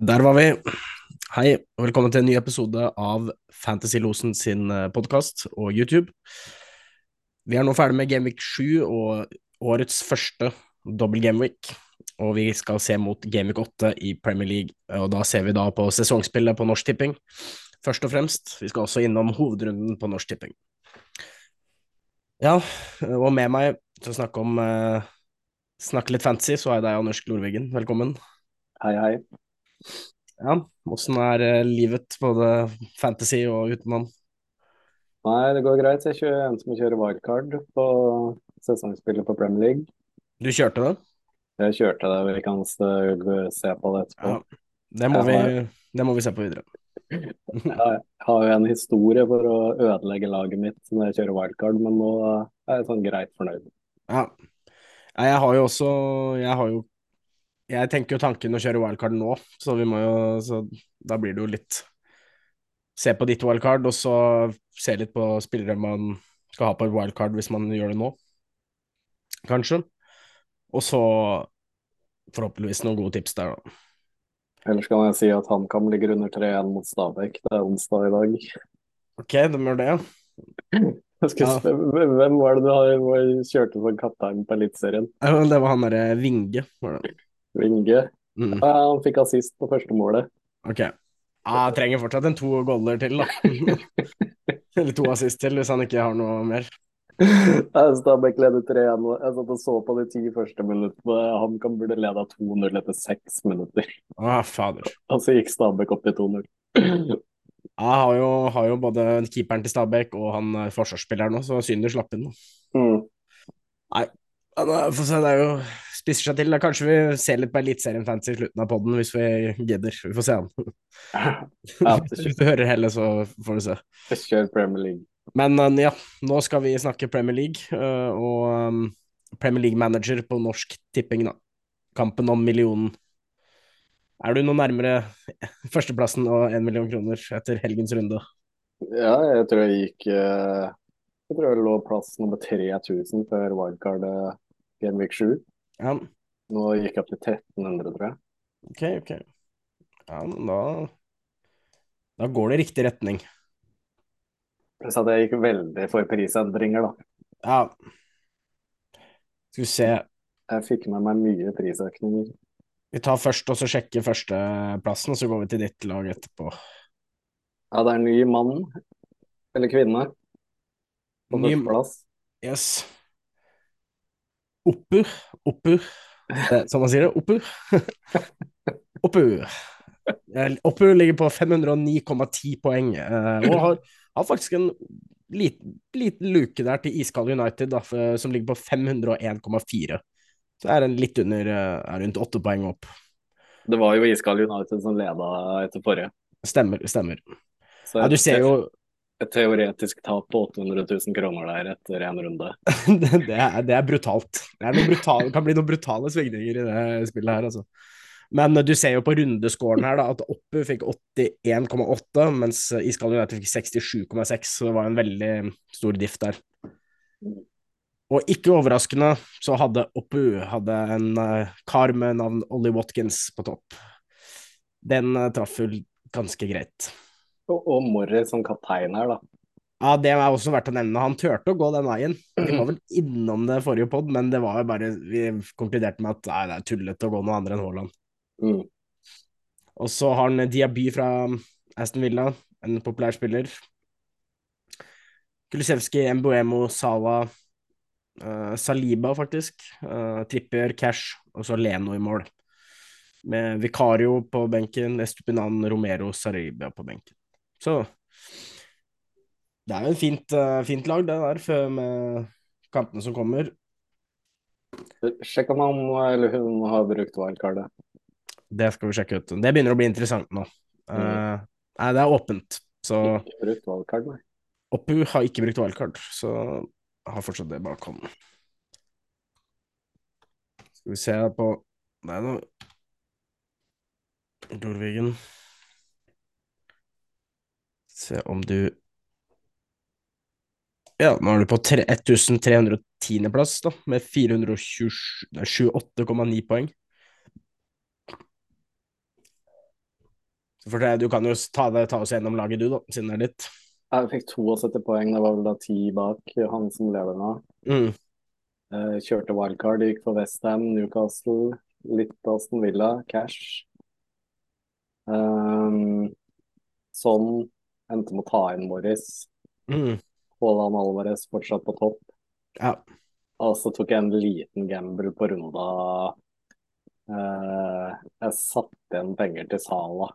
Der var vi. Hei, og velkommen til en ny episode av Fantasylosen sin podkast og YouTube. Vi er nå ferdig med Gameweek 7 og årets første dobbel Gameweek. Og vi skal se mot Gameweek 8 i Premier League, og da ser vi da på sesongspillet på Norsk Tipping. Først og fremst. Vi skal også innom hovedrunden på Norsk Tipping. Ja, og med meg til å snakke om uh, Snakke litt fantasy, så har jeg deg, Anders Glorveggen. Velkommen. Hei, hei. Ja, åssen er uh, livet, både fantasy og utenom? Nei, det går greit. Jeg kjører en som kjører wildcard på sesongspillet på Premier League. Du kjørte det? Jeg kjørte det. Vi kan se på det etterpå. Ja, det må, vi, det må vi se på videre. Jeg har jo en historie for å ødelegge laget mitt når jeg kjører wildcard, men nå er jeg sånn greit fornøyd. Ja. Jeg har jo også Jeg har jo Jeg tenker jo tanken å kjøre wildcard nå, så vi må jo Så da blir det jo litt Se på ditt wildcard, og så se litt på spillere man skal ha på et wildcard hvis man gjør det nå, kanskje. Og så forhåpentligvis noen gode tips der, da. Ellers kan jeg si at HamKam ligger under 3-1 mot Stabæk. Det er onsdag i dag. Ok, de gjør det, ja. Ja. Hvem var det du har, kjørte som kaptein på Eliteserien? Det var han derre Vinge. var det. Vinge. Mm. Ja, han fikk assist på første målet. Ok. Ah, trenger fortsatt en to goller til, da. Eller to assist til, hvis han ikke har noe mer. Stabæk leder 3-1. Jeg satt og så på de ti første minuttene. HamKam burde leda 2-0 etter seks minutter. Ah, fader. Og så gikk Stabæk opp i 2-0. Jeg har jo, har jo både keeperen til Stabæk og han eh, forsvarsspilleren òg, så synd du slapp inn. Mm. Nei, Få får se, det er jo spisser seg til. Da. Kanskje vi ser litt på Eliteserien Fantasy i slutten av poden, hvis vi gidder. Vi får se han. Ja, Hvis du hører heller, så får du se. Kjør Premier League. Men eh, ja, nå skal vi snakke Premier League, eh, og um, Premier League-manager på Norsk Tipping, da. Kampen om millionen. Er du noe nærmere førsteplassen og én million kroner etter helgens runde? Ja, jeg tror jeg gikk eh, Jeg tror jeg lå plass nummer 3000 før wildcardet Genvik 7. Ja, Nå gikk jeg opp til 1300, tror jeg. ok, ok. Ja, men da Da går det i riktig retning. Pluss at jeg gikk veldig for prisendringer, da. Ja. Skal vi se Jeg fikk med meg mye prisøkninger. Vi tar først og så sjekker førsteplassen, og så går vi til ditt lag etterpå. Ja, det er en ny mann eller kvinne på Ny- førsteplass. Yes. Oppu. Oppu. Eh, Som man sier det. Oppur. Oppur. Oppur ligger på 509,10 poeng, eh, og har, har faktisk en liten, liten luke der til Iskald United, da, som ligger på 501,4. Så er den litt under eh, er rundt åtte poeng opp. Det var jo Iskald United som leda etter forrige. Stemmer, stemmer. Så Ja, du ser jo et teoretisk tap på 800 000 kroner der etter en runde. det, er, det er brutalt. Det, er noe brutal, det kan bli noen brutale svingninger i det spillet her, altså. Men eh, du ser jo på rundescoren her da, at Oppu fikk 81,8, mens Iskall United fikk 67,6, så det var en veldig stor diff der. Og ikke overraskende så hadde Oppu hadde en eh, kar med navn Ollie Watkins på topp. Den eh, traff jo ganske greit. Og, og Morris som kaptein her, da. Ja, det er også verdt å nevne. Han turte å gå den veien. Vi var vel innom det forrige pod, men det var jo bare Vi konkluderte med at nei, det er tullete å gå noe andre enn Haaland. Mm. Og så har han Diaby fra Aston Villa, en populær spiller. Kulisevskij, Mbuemo, Sala, uh, Saliba, faktisk. Uh, Trippier, Cash, og så Leno i mål. Med Vicario på benken, Estupinan, Romero, Saribia på benken. Så det er jo et fint, eh, fint lag, det der, før med kampene som kommer. Sjekk om han eller hun har brukt wildcardet. Det skal vi sjekke ut. Det begynner å bli interessant nå. Eh, nei, det er åpent. Så Ikke brukt wildcard, nei. Oppu har ikke brukt wildcard, så har fortsatt det bak hånden. Skal vi se på Nei, nå Dorvigen. Se om du Ja, nå er du på 1310.-plass, da, med 428,9 poeng. For det, du kan jo ta, det, ta oss gjennom laget, du, da, siden det er ditt. Jeg fikk 72 poeng, det var vel da ti bak han som leder nå. Mm. Eh, kjørte wildcard, gikk for Westham, Newcastle, litt Aston Villa, cash. Um, sånn endte med å ta inn Morris. Mm. Haaland Alvarez fortsatt på topp. Ja. Og så tok jeg en liten gamble på runda. Eh, jeg satte igjen penger til Sala.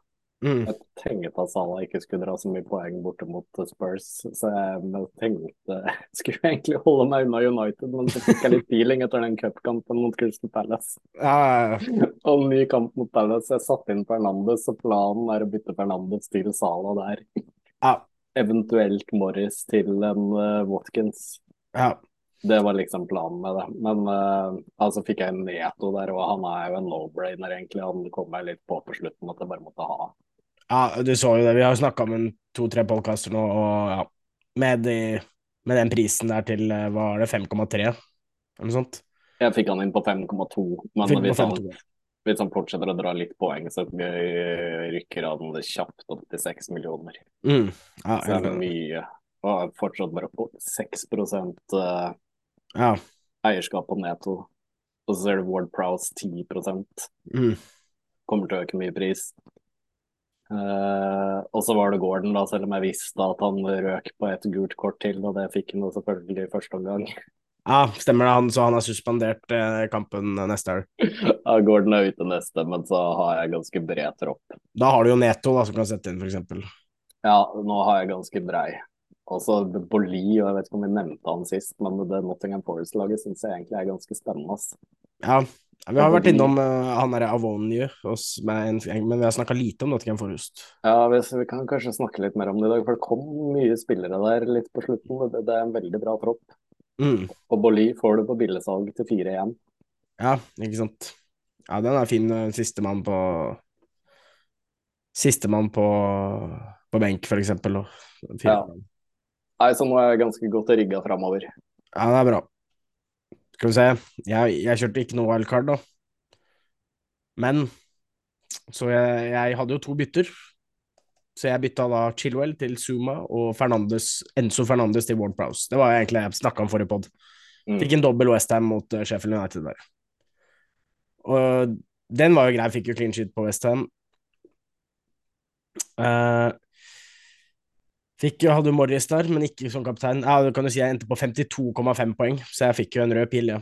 Mm. Jeg tenkte at Salah ikke skulle dra så mye poeng borte mot Spurs, så jeg tenkte jeg skulle egentlig holde meg unna United, men så fikk jeg litt feeling etter den cupkampen mot Crystal Palace. Ja, ja. Og ny kamp mot Palace. Jeg satte inn Fernandes, og planen er å bytte Fernandes til Salah der. Ja. Eventuelt Morris til en uh, Watkins. ja. Det var liksom planen med det. Men uh, altså fikk jeg en Neto der, og han er jo en no-brainer, egentlig. Han kom meg litt på på slutten at jeg bare måtte ha. Ja, du så jo det. Vi har jo snakka om to-tre podkaster nå, og ja, med, de, med den prisen der til eh, hva var det, 5,3 eller noe sånt? Jeg fikk han inn på 5,2, men hvis han, 5,2. Hvis han fortsetter å dra litt poeng, så rykker han det kjapt opp til 6 millioner. Mm. Ja, Så det er mye. Og fortsatt bare på 6 eh, ja. eierskap på Neto. Og så ser du Ward Prowse 10 Mm. kommer til å øke mye pris. Uh, og så var det Gordon, da, selv om jeg visste at han røk på et gult kort til, og det fikk han jo selvfølgelig i første omgang. Ja, stemmer det. Han, så han har suspendert eh, kampen neste helg. Ja, Gordon er ute neste, men så har jeg ganske bred tropp. Da har du jo Neto, da, som kan sette inn, eksempel. Ja, nå har jeg ganske brei. Også Boli, og jeg vet ikke om vi nevnte han sist, men det Nottingham Forest-laget syns jeg egentlig er ganske spennende. ass. Ja, vi har vært innom uh, han derre Avonju, men vi har snakka lite om Nottingham Forest. Ja, vi, vi kan kanskje snakke litt mer om det i dag, for det kom mye spillere der litt på slutten. Det, det er en veldig bra tropp. Mm. Og Bolli får du på billigsalg til 4-1. Ja, ikke sant. Ja, den er fin. uh, Sistemann på Sistemann på, på benk, for eksempel. Ja. Nei, så nå er jeg ganske godt rigga framover. Ja, det er bra. Skal vi se. Jeg, jeg kjørte ikke noe wildcard, da. Men Så jeg, jeg hadde jo to bytter. Så jeg bytta da Chilwell til Zuma og Fernandes, Enzo Fernandes til Ward Prowse. Det var jo egentlig jeg snakka om forrige pod. Mm. Fikk en dobbel Westham mot uh, Sheffield United der. Og den var jo grei, fikk jo clean sheet på Westham. Uh, fikk jo, hadde Morris der, men ikke som kaptein. Ja, du kan jo si jeg endte på 52,5 poeng, så jeg fikk jo en rød pil, ja.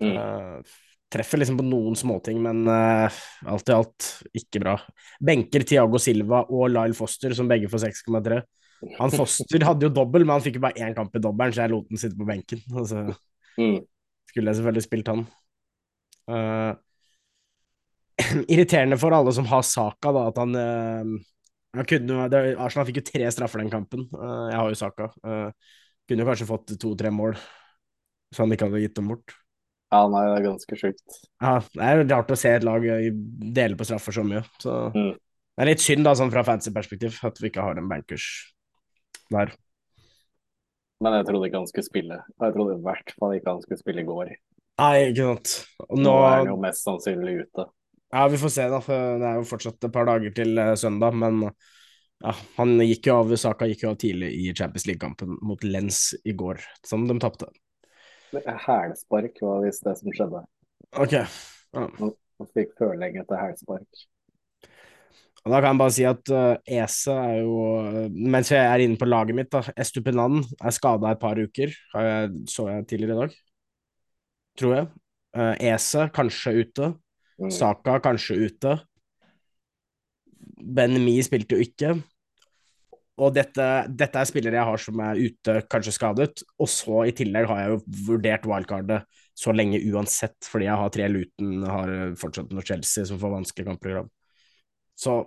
Mm. Eh, treffer liksom på noen småting, men uh, alt i alt ikke bra. Benker Thiago Silva og Lyle Foster, som begge får 6,3. Han Foster hadde jo dobbel, men han fikk jo bare én kamp i dobbelen, så jeg lot den sitte på benken. Og så Mm. skulle jeg selvfølgelig spilt han. Uh, irriterende for alle som har Saka, da, at han uh, han kunne, det, Arsenal fikk jo tre straffer den kampen. Jeg har jo Saka. Kunne jo kanskje fått to-tre mål, så han ikke hadde gitt dem bort. Ja, nei, det er ganske sjukt. Ja, det er jo rart å se et lag eh, dele på straffer så mye. Så Mm. det er litt synd, da, sånn fra fancy perspektiv, at vi ikke har en bankers der. Men jeg trodde ikke han skulle spille. Jeg trodde i hvert fall ikke han skulle spille i går. Nei, ikke sant. Nå nå er han jo mest sannsynlig ute. Ja, vi får se, da. Det er jo fortsatt et par dager til eh, søndag. Men ja, han gikk jo av, Saka gikk jo av tidlig i Champions League-kampen mot Lens i går, som de tapte. Hælspark var visst det som skjedde. Ok. Ja. Han fikk føling etter hælspark. Og da kan jeg bare si at uh, Ese er jo uh, Mens jeg er inne på laget mitt, da. Estupinan er skada et par uker, har jeg, så jeg tidligere i dag. Tror jeg. Uh, Ese kanskje ute. Mm. Saka kanskje ute. Ben Mi spilte jo ikke. Og dette, dette er spillere jeg har som er ute, kanskje skadet. Og så i tillegg har jeg jo vurdert wildcardet så lenge uansett, fordi jeg har tre Luton, har fortsatt noe Chelsea som får vanskelig kampprogram. Så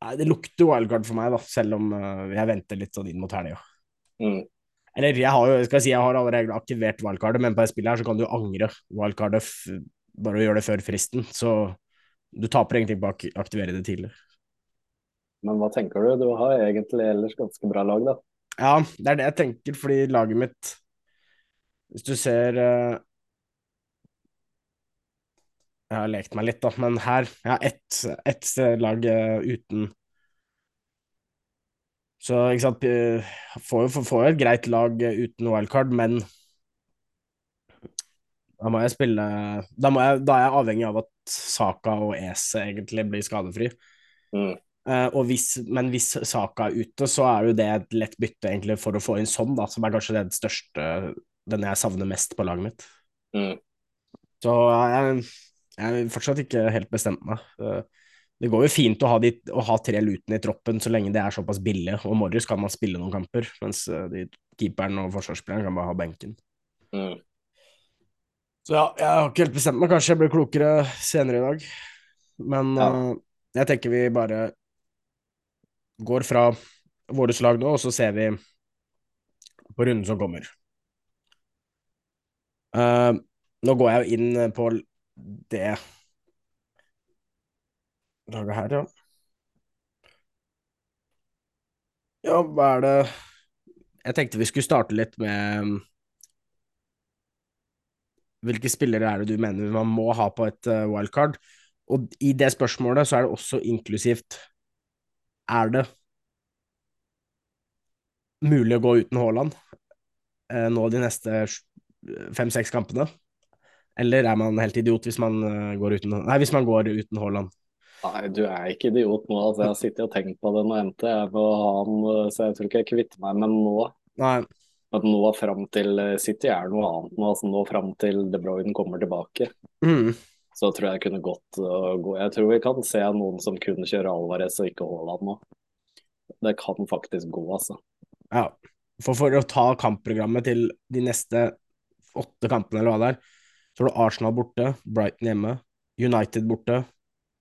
nei, det lukter wildcard for meg, da, selv om eh, jeg venter litt sånn inn mot helga. Mm. Eller jeg har jo, skal jeg si, jeg har allerede aktivert wildcardet, men på det spillet her så kan du angre wildcardet bare å gjøre det før fristen. Så du taper egentlig på å aktivere det tidlig. Men hva tenker du? Du har egentlig ellers ganske bra lag, da. Ja, det er det jeg tenker, fordi laget mitt Hvis du ser eh, Jeg har lekt meg litt, da, men her Jeg har ett, ett lag eh, uten Så ikke sant, eh, får jo får jo et greit lag uten uten wildcard, men da må jeg spille Da, jeg, da er jeg avhengig av at Saka og Ese egentlig blir skadefri. Mm. Eh, og hvis, men hvis Saka er ute, så er jo det et lett bytte egentlig for å få inn sånn, da, som er kanskje den største Den jeg savner mest på laget mitt. Mm. Så jeg, jeg har fortsatt ikke helt bestemt meg. Eh, Det går jo fint å ha, de, å ha tre luten i troppen så lenge det er såpass billig, og Morris kan man spille noen kamper, mens eh, de keeperen og forsvarsspilleren kan bare ha benken. Mm. Så ja, jeg har ikke helt bestemt meg. Kanskje jeg blir klokere senere i dag. Men Ja. uh, jeg tenker vi bare går fra våre slag nå, og så ser vi på runden som kommer. Uh, nå går jeg jo inn på det laget her, ja. Ja, hva er det Jeg tenkte vi skulle starte litt med hvilke spillere er det du mener man må ha på et eh, wildcard? Og i det spørsmålet så er det også inklusivt Er det mulig å gå uten Haaland eh, nå de neste fem-seks kampene? Eller er man helt idiot hvis man eh, går uten Nei, hvis man går uten Haaland? Nei, du er ikke idiot nå. Altså, jeg har sittet og tenkt på det nå endte jeg med å ha han, så jeg tror ikke jeg kvitter meg med nå. Nei, At nå fram til eh, City er noe annet nå. Altså, nå fram til De Bruyne kommer tilbake, mm, så tror jeg kunne gått og gå. Jeg tror vi kan se noen som kunne kjøre Alvarez og ikke Haaland nå. Det kan faktisk gå, altså. ja. For, for å ta kampprogrammet til de neste åtte kampene, eller hva det er, så har du Arsenal borte, Brighton hjemme, United borte,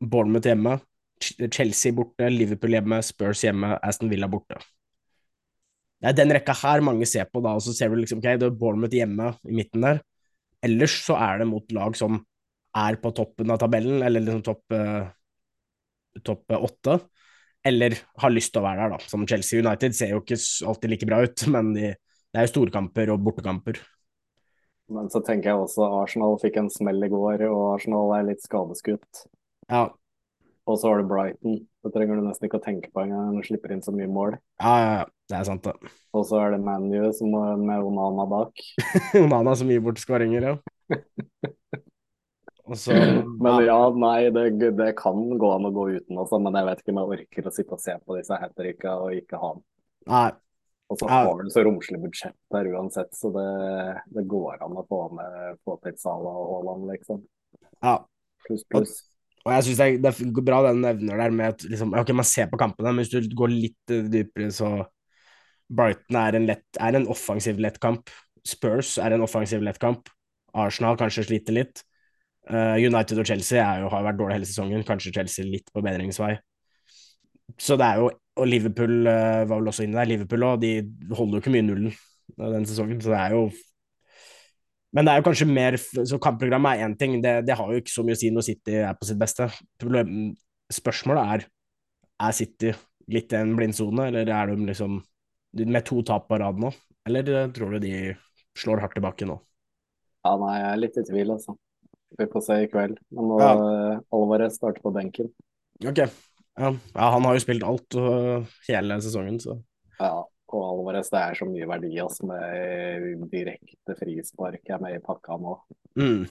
Bournemouth hjemme, Chelsea borte, Liverpool hjemme, Spurs hjemme, Aston Villa borte. Det er den rekka her mange ser på, da, og så ser du liksom, ok, det er Bournemouth hjemme i midten der. Ellers så er det mot lag som er på toppen av tabellen, eller liksom topp, eh, topp åtte, eller har lyst til å være der, da. Som Chelsea United ser jo ikke alltid like bra ut, men de, det er jo storkamper og bortekamper. Men så tenker jeg også Arsenal fikk en smell i går, og Arsenal er litt skadeskutt. Ja, Og så har du Brighton. Det trenger du nesten ikke å tenke på engang. De slipper inn så mye mål. ja, ja, ja, det er sant, det. Og så er det ManU med Onana bak. Onana som gir bort skåringer, ja. Og så Men ja, nei, det, det kan gå an å gå uten også, men jeg vet ikke om jeg orker å sitte og se på disse hat og ikke ha den. Nei, Og så får har du så romslig budsjett der uansett, så det, det går an å få med få til Salah og Haaland, liksom. ja. Pluss, pluss. Og jeg syns det, er- det er bra den nevner der med at liksom, ok, man ser på kampene, men hvis du går litt eh, dypere, så Brighton er en, lett, er en offensiv lett kamp. Spurs er en offensiv lett kamp. Arsenal kanskje sliter litt. Eh, United og Chelsea jo, har jo vært dårlige hele sesongen, kanskje Chelsea litt på bedringsvei. Så det er jo Og Liverpool eh, var vel også inne der. Liverpool og de holder jo ikke mye nullen eh, den sesongen, så det er jo men det er jo kanskje mer Så kampprogrammet er én ting, det, det har jo ikke så mye å si når City er på sitt beste. Spørsmålet er er City litt i en blindsone, eller er de liksom med to tap på rad nå? Eller tror du de slår hardt tilbake nå? Ja, nei, jeg er litt i tvil, altså. Vi får se i kveld. Men nå Ja. ja. Alvarez starter på benken. Ok. Ja, ja han har jo spilt alt og hele sesongen, så Ja, og Alvarez, det er så mye verdi altså, med direkte frispark er med i pakka nå. mm.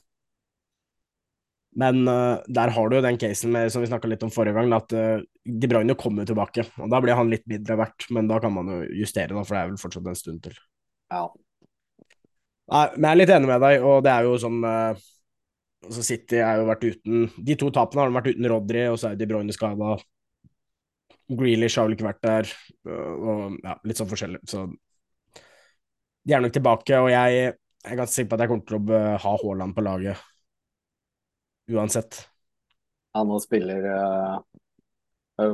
Men uh, der har du jo den casen med, som vi snakka litt om forrige gang, at uh, De Bruyne kommer tilbake. og Da blir han litt mindre verdt, men da kan man jo justere, da, for det er vel fortsatt en stund til. Ja. Nei, men jeg er litt enig med deg, og det er jo sånn eh, altså City er jo vært uten De to tapene har de vært uten Rodri, og så er De Bruyne skada. Grealish har vel ikke vært der, øh, og ja, litt sånn forskjellig. Så de er nok tilbake, og jeg, jeg er ganske sikker på at jeg kommer til å øh, ha Haaland på laget uansett. ja, nå spiller uh,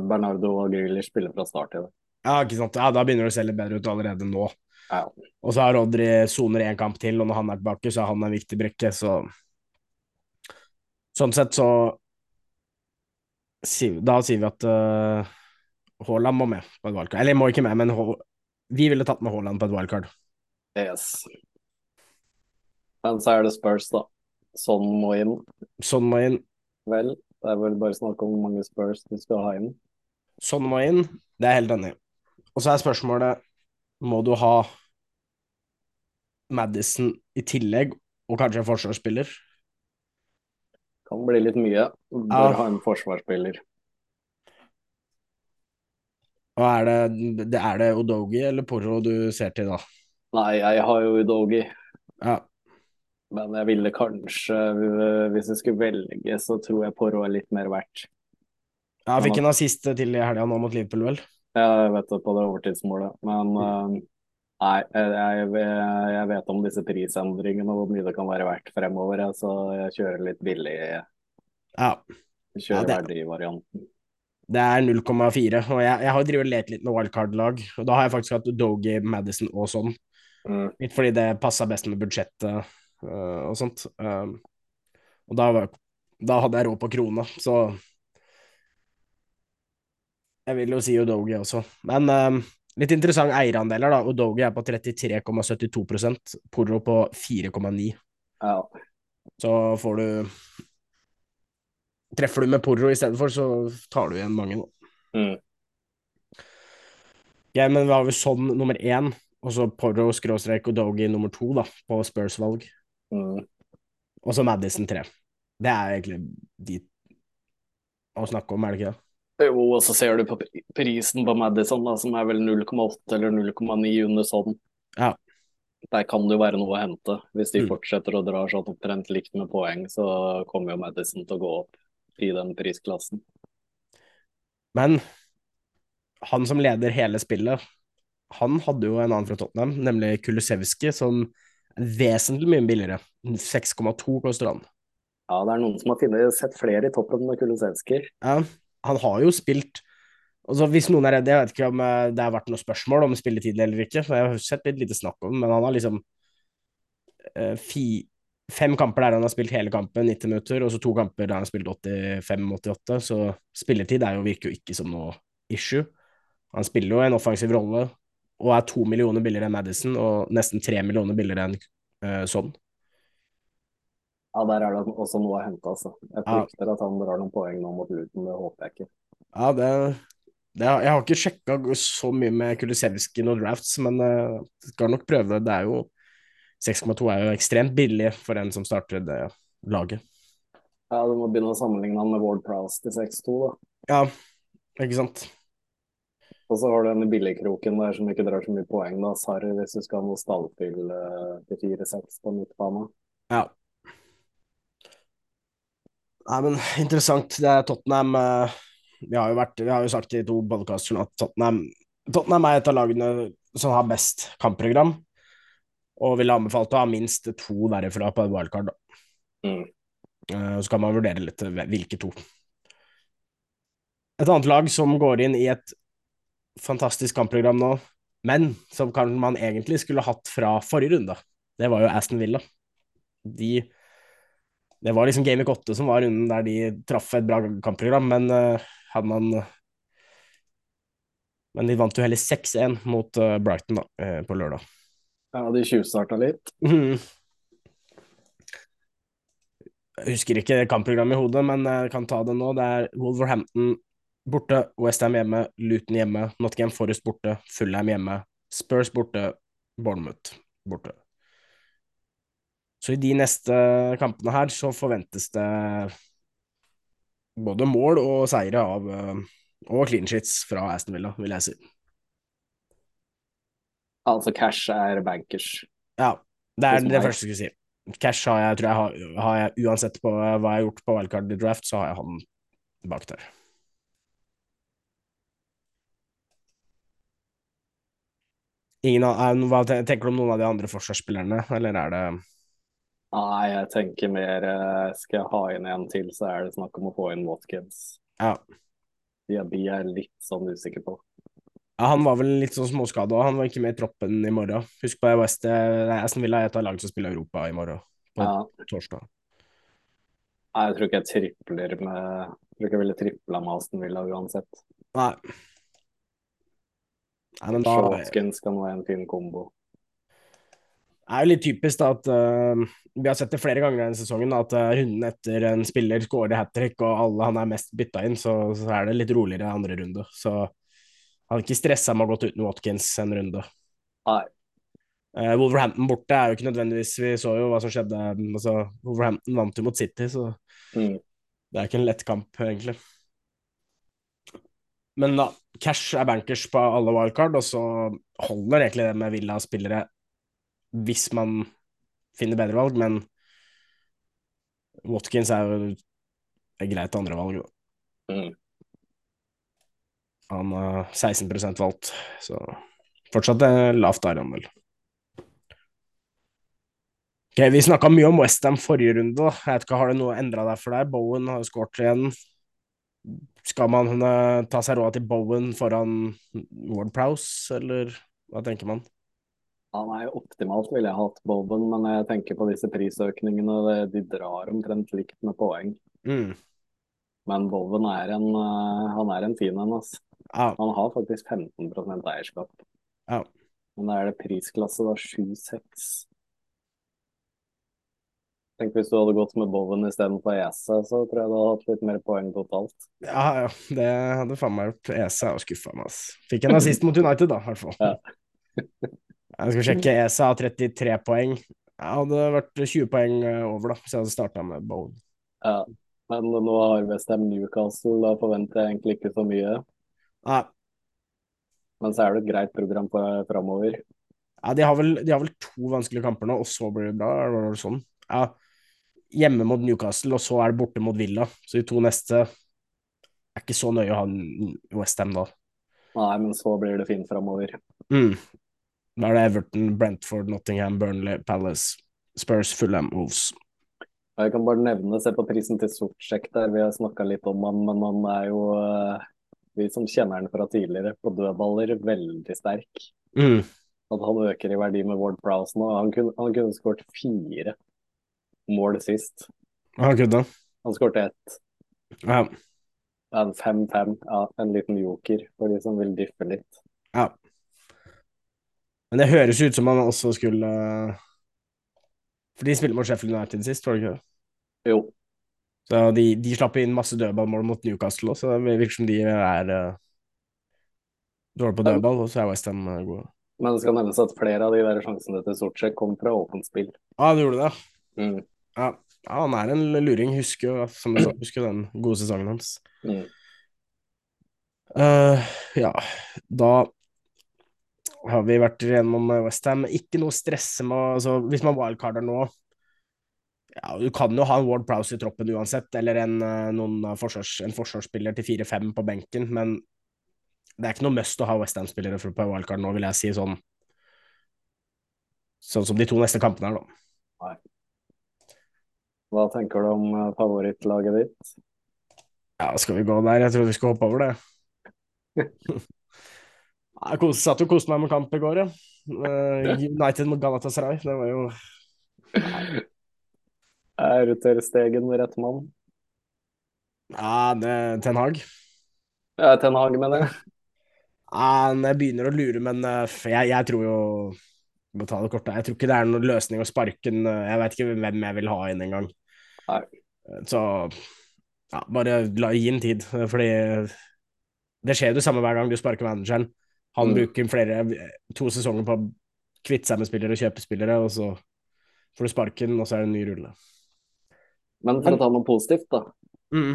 Bernardo og Grealish spiller fra start i dag. Ja, ikke sant. Ja, da begynner det å se litt bedre ut allerede nå. Ja. Og så har Rodri soner én kamp til, og når han er tilbake, så er han en viktig brekke, så Sånn sett så Da sier vi at uh, Haaland må med på et wildcard. Eller må ikke med, men vi ville tatt med Haaland på et wildcard. Yes. Men så er det Spurs, da. Sånn må inn. Sånn må inn. Vel, det er vel bare snakk om hvor mange Spurs du skal ha inn. Sånn må inn. Det er jeg helt enig i. Og så er spørsmålet Må du ha Madison i tillegg, og kanskje en forsvarsspiller? Kan bli litt mye. Bør ha en forsvarsspiller. Og er det, det, er det Odogi eller Porro du ser til, da? Nei, jeg har jo Odogi. Ja. Men jeg ville kanskje, hvis jeg skulle velge, så tror jeg Porro er litt mer verdt. Ja, fikk en assist til i helga nå mot Liverpool, vel? Ja, jeg vet det, på det overtidsmålet. Men mm. uh, nei, jeg, jeg, vet om disse prisendringene og hvor mye det kan være verdt fremover, så jeg kjører litt billig. Ja. Kjører ja, det... verdivarianten. Det er 0,4, og jeg, jeg har drevet lett litt med wildcard-lag. Og da har jeg faktisk hatt Dogie, Madison og sånn. Mm. Litt fordi det passa best med budsjettet uh, og sånt. Um, og da, da, hadde jeg råd på krona, så Jeg vil jo si Odogi også. Men um, litt interessant eierandeler, da. Odogi er på 33,72% Porro på 4,9. Ja. Så får du Treffer du med Porro i stedet for, så tar du igjen mange nå. Mm. Ja, men vi har jo sånn nummer én, og så Porro skråstrek Odogi nummer to, da, på Spurs-valg. Mm. Og så Madison tre. Det er egentlig de å snakke om, er det ikke det? Jo, og så ser du på prisen på Madison, da, som er vel 0,8 eller 0,9 under sånn. Ja. Der kan det jo være noe å hente. Hvis de mm. fortsetter å dra sånn omtrent likt med poeng, så kommer jo Madison til å gå opp i den prisklassen. Men han som leder hele spillet, han hadde jo en annen fra Tottenham, nemlig Kulusevski, som er vesentlig mye billigere. 6,2 koster han. Ja, det er noen som har finnet, sett flere i toppen med Kulusevski. Ja, han har jo spilt Altså, hvis noen er redd, Jeg vet ikke om eh, det har vært noe spørsmål om spilletid eller ikke, for jeg har sett litt lite snakk om men han har liksom uh, fi, fem kamper der han har spilt hele kampen, 90 minutter, og så to kamper der han har spilt 85-88, så spilletid jo, virker jo ikke som noe issue. Han spiller jo en offensiv rolle og er to millioner billigere enn Madison og nesten tre millioner billigere enn uh, sånn. Ja, der er det også noe å hente, altså. Jeg frykter ja. at han drar noen poeng nå mot Luton, det håper jeg ikke. Ja, det, det Jeg har ikke sjekka så mye med Kulisevskij og drafts, men uh, skal nok prøve. Det er jo 6,2 er jo ekstremt billig for en som starter det laget. Ja, du må begynne å sammenligne han med Ward Prowse til 6-2, da. Ja, ikke sant. Og så har du den billigkroken der som ikke drar så mye poeng, da. Sarri, hvis du skal ha noe stallfyll uh, til 4-6 på midtbanen. Ja. Nei, men interessant. Det er Tottenham uh, vi, har jo vært, vi har jo sagt i to podkaster at Tottenham, Tottenham er et av lagene som har best kampprogram og ville anbefalt å ha minst to derifra på wildcard. Mm. Uh, så kan man vurdere litt eh, hvilke to. Et annet lag som går inn i et fantastisk kampprogram nå, men som man egentlig skulle hatt fra forrige runde, det var jo Aston Villa. De Det var liksom Game 8 som var runden der de traff et bra kampprogram, men uh, hadde man Men de vant jo heller 6-1 mot uh, Brighton da, på lørdag. Ja, de tjuvstarta litt. Mm. Jeg husker ikke kampprogrammet i hodet, men jeg kan ta det nå. Det er Wolverhampton borte, Westham hjemme, Luton hjemme, Nottingham Forest borte, Fulham hjemme, Spurs borte, Bournemouth borte. Så i de neste kampene her så forventes det både mål og seire av og clean sheets fra Aston Villa, vil jeg si. Altså cash er bankers. Ja, det er det, det første jeg skulle si. Cash har jeg, tror jeg har, har jeg, uansett på hva jeg har gjort på wildcard draft, så har jeg han bak der. Ingen hva tenker du om noen av de andre forsvarsspillerne, eller er det Nei, jeg tenker mer eh, Skal jeg ha inn en til, så er det snakk om å få inn Watkins. Ja. De, de er litt sånn usikker på. Ja, han var vel litt sånn småskada, òg. han var ikke med i troppen i morgen. Husk på West, Aston Villa er et av lagene som spiller Europa i morgen, på ja. torsdag. Nei, jeg tror ikke jeg tripler med Jeg tror ikke jeg ville tripla med Aston Villa uansett. Nei. Nei men da Shawskins kan være en fin kombo. Det er jo litt typisk da at uh, vi har sett det flere ganger denne sesongen, at uh, runden etter en spiller skårer hat trick og alle han er mest bytta inn, så, så, er det litt roligere andre runde. Så hadde ikke stressa med å gått uten Watkins en runde. Nei. Uh, Wolverhampton borte er jo ikke nødvendigvis Vi så jo hva som skjedde. Altså, Wolverhampton vant jo mot City, så Mm. det er ikke en lett kamp, egentlig. Men da, cash er bankers på alle wildcard, og så holder egentlig det med Villa-spillere hvis man finner bedre valg, men Watkins er jo et greit andrevalg. da. Mm. Han har 16% valgt, så fortsatt er lavt der, han. Ok, Vi snakka mye om Westham forrige runde. da. Jeg vet ikke, Har det noe endra deg for deg? Bowen har skåret igjen. Skal man eh, ta seg råd til Bowen foran Ward Prowse, eller hva tenker man? Han er jo optimalt, ville jeg hatt Bowen, men jeg tenker på disse prisøkningene. De drar omtrent likt med poeng. Mm. Men Bowen er en, eh, han er en fin en. Altså. Oh. Han har faktisk 15 eierskap. ja. Men da er det prisklasse da 7-6. Tenk hvis du hadde gått med Bowen istedenfor ESA, så tror jeg du hadde hatt litt mer poeng totalt. Ja, ja, det hadde faen meg gjort. ESA er jo skuffa meg, ass. Fikk en assist mot United, da, i hvert fall. Ja. Jeg skal sjekke. ESA har 33 poeng. Jeg hadde vært 20 poeng eh, over, da, hvis jeg hadde starta med Bowen. Ja. Men nå har Westham Newcastle, da forventer jeg egentlig ikke så mye. Nei. Men så er det et greit program for framover. ja de, har vel, de har vel to vanskelige kamper nå, og så blir det bra? Eller var det sånn? Ja. Hjemme mot Newcastle, og så er det borte mot Villa. Så de to neste er ikke så nøye å ha Westham da. Nei, men så blir det fint framover. Mm. Da er det Everton, Brentford, Nottingham, Burnley, Palace, Spurs, Fulham, Wolves. Jeg kan bare nevne, se på prisen til Sortsjekk der, vi har snakka litt om han, men han er jo eh, vi som kjenner han fra tidligere, på dødballer, veldig sterk. Mm. At han øker i verdi med Ward Prowse nå. Han kunne, han kunne skåret fire mål sist. Han kunne. Han skåret ett. Ja. En 5-5, ja, en liten joker for de som vil diffe litt. ja. Men det høres ut som han også skulle For de spilte mot Sheffield United sist, var det ikke det? Jo, Så de, de slapp inn masse dødballmål mot Newcastle også, så det virker som de er uh, dårlige på dødball, og så er Westham uh, gode. men det skal nevnes at flere av de der sjansene til Sortsjekk kom fra åpent spill. Ja, ah, det gjorde det, Mm. ja. ja. Han er en luring, husker jo som jeg sa, husker den gode sesongen hans. Mm. Uh, ja, da har vi vært igjennom Westham. Ikke noe stresse med altså, Hvis man wildcarder nå ja, Du kan jo ha en Ward Prowse i troppen uansett, eller en, eh, forsvars, en forsvarsspiller til 4-5 på benken, men det er ikke noe must å ha Westham-spillere på wildcard nå, vil jeg si, sånn Sånn som de to neste kampene er, da. Hva tenker du om eh, favorittlaget ditt? Ja, skal vi gå der? Jeg tror vi skal hoppe over det. Jeg satt og koste meg med kamp i går, ja. Eh, United mot Galatasaray. Det var jo Er Ter Stegen rett mann? Ja, det, Ten Hag. Ja, Ten Hag, mener jeg. Ja, jeg begynner å lure, men eh, jeg, jeg tror jo. Jeg tror ikke det er noen løsning å sparke den. eh, Jeg vet ikke hvem jeg vil ha inn engang. Så ja, bare la, gi den tid, fordi det skjer jo det samme hver gang du sparker manageren. Han Mm. bruker flere, to sesonger på å kvitte seg med spillere og kjøpe spillere, og så får du sparken, og så er det en ny rulle. Men for å ta noe positivt, da. Mm.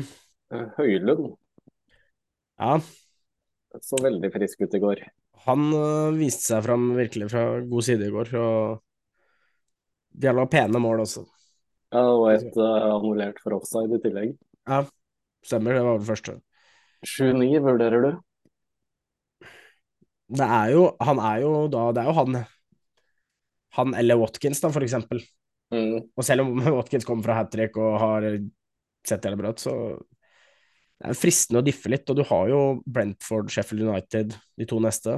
Eh, Høylund Ja, så veldig frisk ut i går. han øh, viste seg fram virkelig fra god side i går, og jævla pene mål også. Ja, og et uh, annullert for offside i tillegg. Ja, stemmer, det var det første. 7-9 vurderer du? Det er jo, han er jo da, det er jo han, han eller Watkins da, for eksempel. Mm. Og selv om Watkins kommer fra hat trick og har sett hele brøt, så det er fristende å diffe litt. Og du har jo Brentford, Sheffield United, de to neste.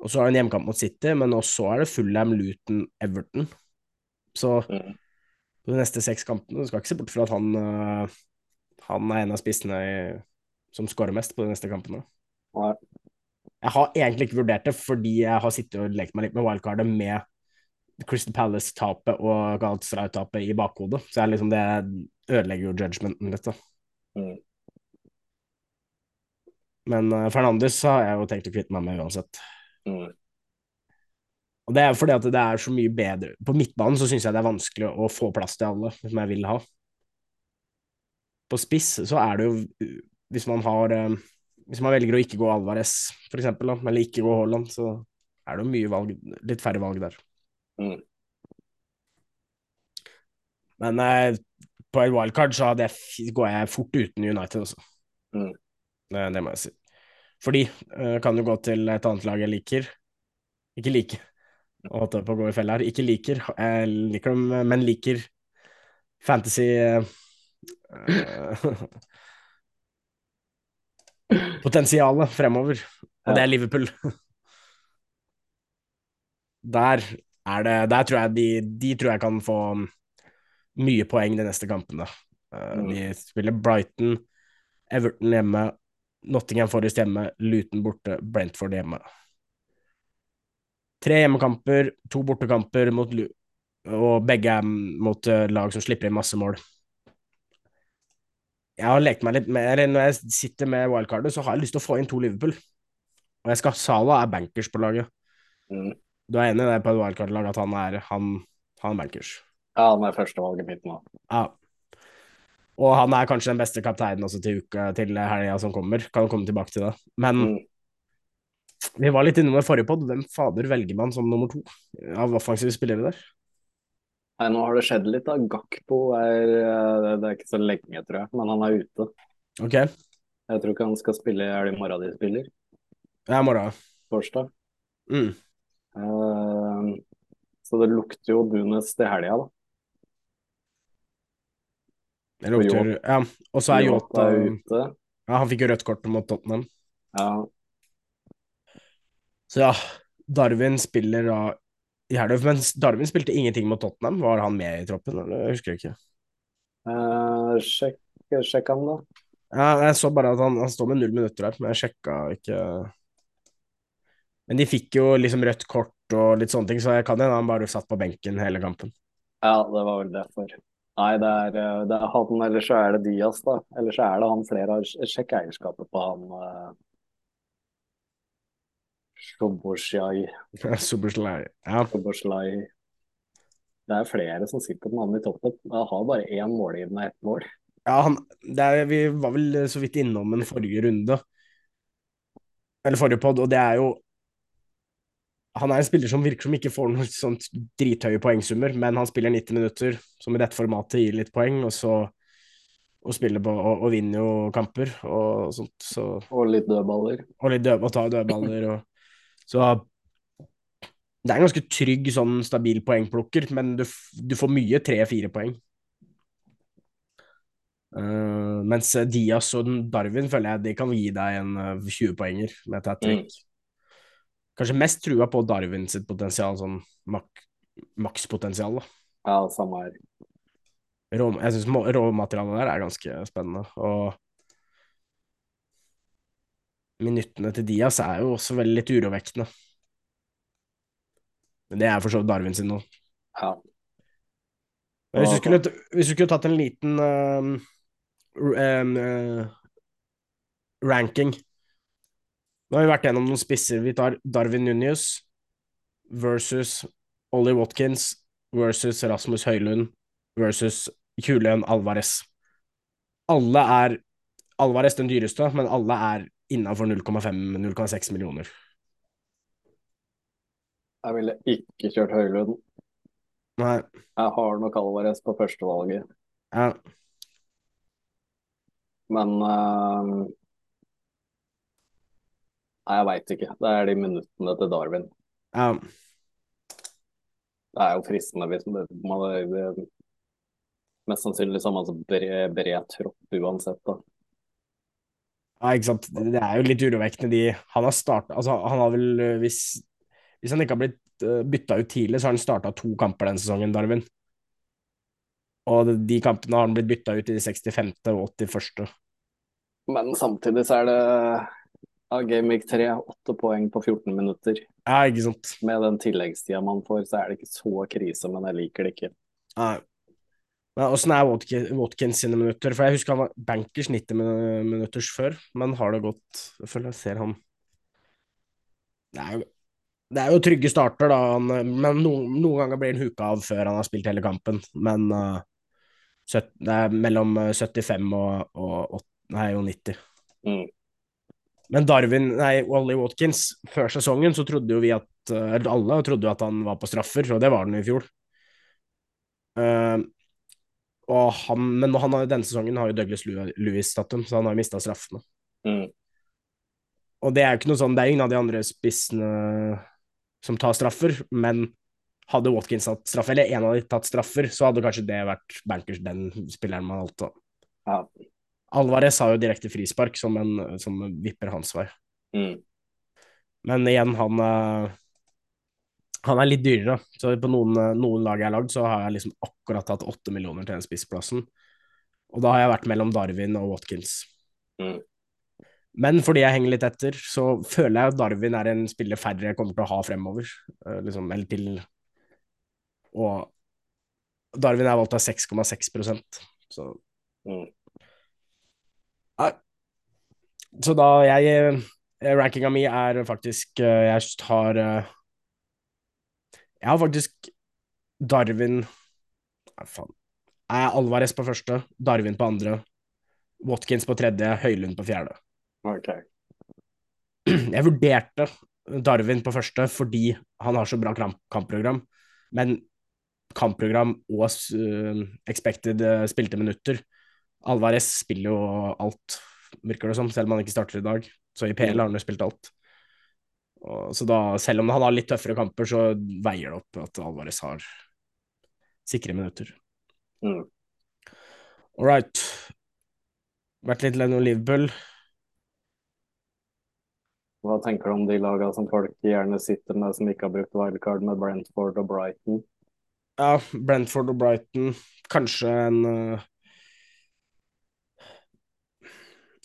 Og så har du en hjemmekamp mot City, men også er det Fullham, Luton, Everton. Så Mm. de neste seks kampene, du skal ikke se bort fra at han, øh, han er en av spissene i, som skårer mest på de neste kampene. Nei. Jeg har egentlig ikke vurdert det, fordi jeg har sittet og lekt meg litt med wildcardet med Crystal Palace-tapet og Galatasaray-tapet i bakhodet. Så jeg liksom, det ødelegger jo judgmenten litt, da. Mm. Men uh, Fernandes har jeg jo tenkt å kvitte meg med uansett. Mm. Og det er fordi at det er så mye bedre På midtbanen så syns jeg det er vanskelig å få plass til alle, som jeg vil ha. På spiss så er det jo Hvis man har uh, Hvis man velger å ikke gå Alvarez, for eksempel, da, eller ikke gå Haaland, så er det jo mye valg Litt færre valg der. Mm. Men eh, på et wildcard så jeg, går jeg fort uten United også. Mm. Det, det, må jeg si. Fordi eh, kan du gå til et annet lag jeg liker Ikke like. Å holdt på å gå i fella her. Ikke liker, jeg liker dem, men liker fantasy uh, Potensialet fremover, og det er Liverpool. Der er det Der tror jeg de, de tror jeg kan få mye poeng de neste kampene. Uh, mm. De spiller Brighton, Everton hjemme, Nottingham Forest hjemme, Luton borte, Brentford hjemme. Tre hjemmekamper, to bortekamper mot og begge er mot uh, lag som slipper inn masse mål. Jeg har lekt meg litt mer Når jeg sitter med wildcardet, så har jeg lyst til å få inn to Liverpool. Og jeg skal Sala er bankers på laget. Mm. Du er enig på et wildcard-lag at han er, han, han er bankers? Ja, han er førstevalget mitt nå. Ja. Og han er kanskje den beste kapteinen også til uka til helga som kommer. Kan komme tilbake til det. Men mm. vi var litt innom det forrige pod. Hvem fader velger man som nummer to av offensive spillere der? Nei, nå har det skjedd litt. da. Gakpo er eh, Det er ikke så lenge, tror jeg, men han er ute. Ok. Jeg tror ikke han skal spille Er det i morgen de spiller? Ja, i morgen. Torsdag. Mm. Uh, så det lukter jo Dunes til helga, da. Det lukter Ja, og så er Yota ute. Ja, han fikk jo rødt kort mot Tottenham. Ja. Så ja, Darwin spiller da i helga, men Darwin spilte ingenting mot Tottenham. Var han med i troppen, eller? Jeg husker ikke. Uh, sjekk, sjekk han, da. Ja, jeg så bare at han, han står med null minutter her, men jeg sjekka ikke Men de fikk jo liksom rødt kort og litt sånne ting, så jeg kan hende han bare satt på benken hele kampen. Ja, det var vel derfor. Nei, det er, eh, det er han, eller så er det Diaz, da. Eller så er det han flere har Sjekk eierskapet på han Shoboshai. Soboslai. Ja. Det er flere som sitter på den i toppen. Jeg har bare én målgivende ett mål. Ja, han, er, vi var vel så vidt innom en forrige runde, eller forrige pod, og det er jo han er en spiller som virker som ikke får noen sånt drithøye poengsummer, men han spiller 90 minutter, som i dette formatet gir litt poeng, og så og spiller på og, og vinner jo kamper og sånt. Så, og litt dødballer. Og litt død, og tar dødballer. Og, så det er en ganske trygg, sånn stabil poengplukker, men du, du får mye tre-fire poeng. Uh, mens Diaz og Darwin føler jeg de kan gi deg en uh, 20 poenger med et hat trick. Mm kanskje mest trua på Darwin sitt potensial, sånn mak makspotensial. da. Ja, samme her. Rå, jeg syns råmaterialet der er ganske spennende. Og minuttene til Diaz er jo også veldig litt urovekkende. Men det er for så vidt Darwin sin nå. Ja. Men hvis du skulle, hvis du skulle tatt en liten um, um, uh, ranking nå har vi vært gjennom noen spisser. Vi tar Darwin Nunius versus Ollie Watkins versus Rasmus Høylund versus Julian Alvarez. Alle er Alvarez den dyreste, men alle er innafor 0,5-0,6 millioner. Jeg ville ikke kjørt Høylund. Nei. Jeg har nok Alvarez på førstevalget. Ja. Men uh, Nei, jeg veit ikke. Det er de minuttene til Darwin. Ja. Det er jo fristende hvis man Mest sannsynlig samme som bred, bred tropp uansett, da. Ja, ikke sant. Det er jo litt urovekkende, de Han har starta Altså, han har vel hvis, hvis han ikke har blitt uh, bytta ut tidlig, så har han starta to kamper den sesongen, Darwin. Og de kampene har han blitt bytta ut i de 65. og 81. Men samtidig så er det ja, Gameweek 3, åtte poeng på 14 minutter. Ja, ikke sant. Med den tilleggstida man får, så er det ikke så krise, men jeg liker det ikke. Nei. Men åssen er Watkins, Watkins sine minutter? For jeg husker han var bankers 90 min- minutters før, men har det gått Jeg føler jeg ser han Det er jo, det er jo trygge starter, da, han, men noen, noen ganger blir han huka av før han har spilt hele kampen. Men uh, 70, det er mellom eh, 75 og, og, åt- nei, og 90. Mm. Men Darwin, nei, Wally Watkins, før sesongen så trodde jo vi at eh, alle trodde jo at han var på straffer, og det var han i fjor. Eh, og han, men han, har- denne sesongen har jo Douglas Lewis tatt dem, så han har mista straffene. Mm. Og det er jo ikke noe sånn, det er ingen av de andre spissene som tar straffer, men hadde Watkins tatt straffer, eller en av de tatt straffer, så hadde kanskje det vært bankers, den spilleren man valgte. Ja. Alvarez har jo direkte frispark som, en, som vipper hans vei. Mm. Men igjen, han eh, Han er litt dyrere. Så på noen, eh, noen lag jeg har lagd, så har jeg liksom akkurat hatt åtte millioner til den spissplassen. Og da har jeg vært mellom Darwin og Watkins. Mm. Men fordi jeg henger litt etter, så føler jeg at Darwin er en spiller færre jeg kommer til å ha fremover. eh, liksom, eller til Og Darwin er valgt av 6,6 så Mm. Nei. Så da jeg eh, Rankinga mi er faktisk Jeg har Jeg har faktisk Darwin Nei, faen. Er Alvarez på første, Darwin på andre, Watkins på tredje, Høylund på fjerde. Ok. Jeg vurderte Darwin på første fordi han har så bra kamp kampprogram, men kampprogram og uh, expected uh, spilte minutter Alvarez spiller jo alt, virker det som, selv om han ikke starter i dag. Så i PL har han jo spilt alt. Og, så da, selv om han har litt tøffere kamper, så veier det opp at Alvarez har sikre minutter. Mm. All right. Vært litt Leno Liverpool. Hva tenker du om de lagene som folk gjerne sitter med som ikke har brukt wildcard, med Brentford og Brighton? Ja, Brentford og Brighton. Kanskje en uh...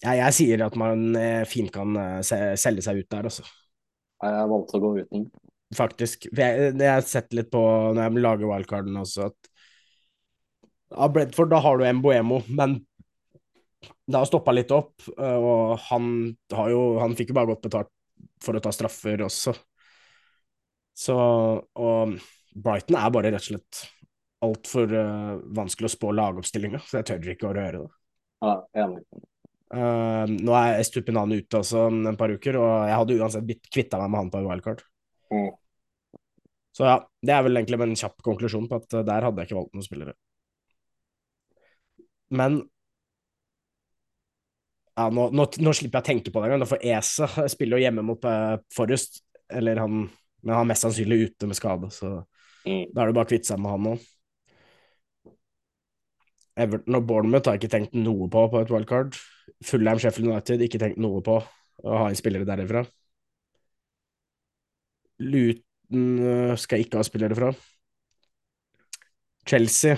ja, Jeg sier at man eh, fint kan eh, se selge seg ut der, altså. Jeg valgte å gå uten. Faktisk. Jeg, jeg har sett litt på når jeg lager wildcarden også, at av Bredford da har du Mboemo, men det har stoppa litt opp, eh, og han har jo Han fikk jo bare godt betalt for å ta straffer også. Så Og Brighton er bare rett og slett altfor uh, vanskelig å spå lagoppstillinga, så jeg tør ikke å røre det. Ja, enig. Eh, nå er Estupinan ute også om et par uker, og jeg hadde uansett kvitta meg med han på wildcard. Mm. Så ja, det er vel egentlig en kjapp konklusjon på at eh, der hadde jeg ikke valgt noen spillere. Men ja, nå, nå, nå slipper jeg å tenke på det engang, for Ese spiller jo hjemme mot uh, Forrest, eller han, men han er mest sannsynlig ute med skade, så Mm. da er det bare å kvitte seg med han nå. Everton og Bournemouth har jeg ikke tenkt noe på på et wildcard. Fulham, Sheffield United, ikke tenkt noe på å ha inn spillere derifra. Luton øh, skal ikke ha spillere fra. Chelsea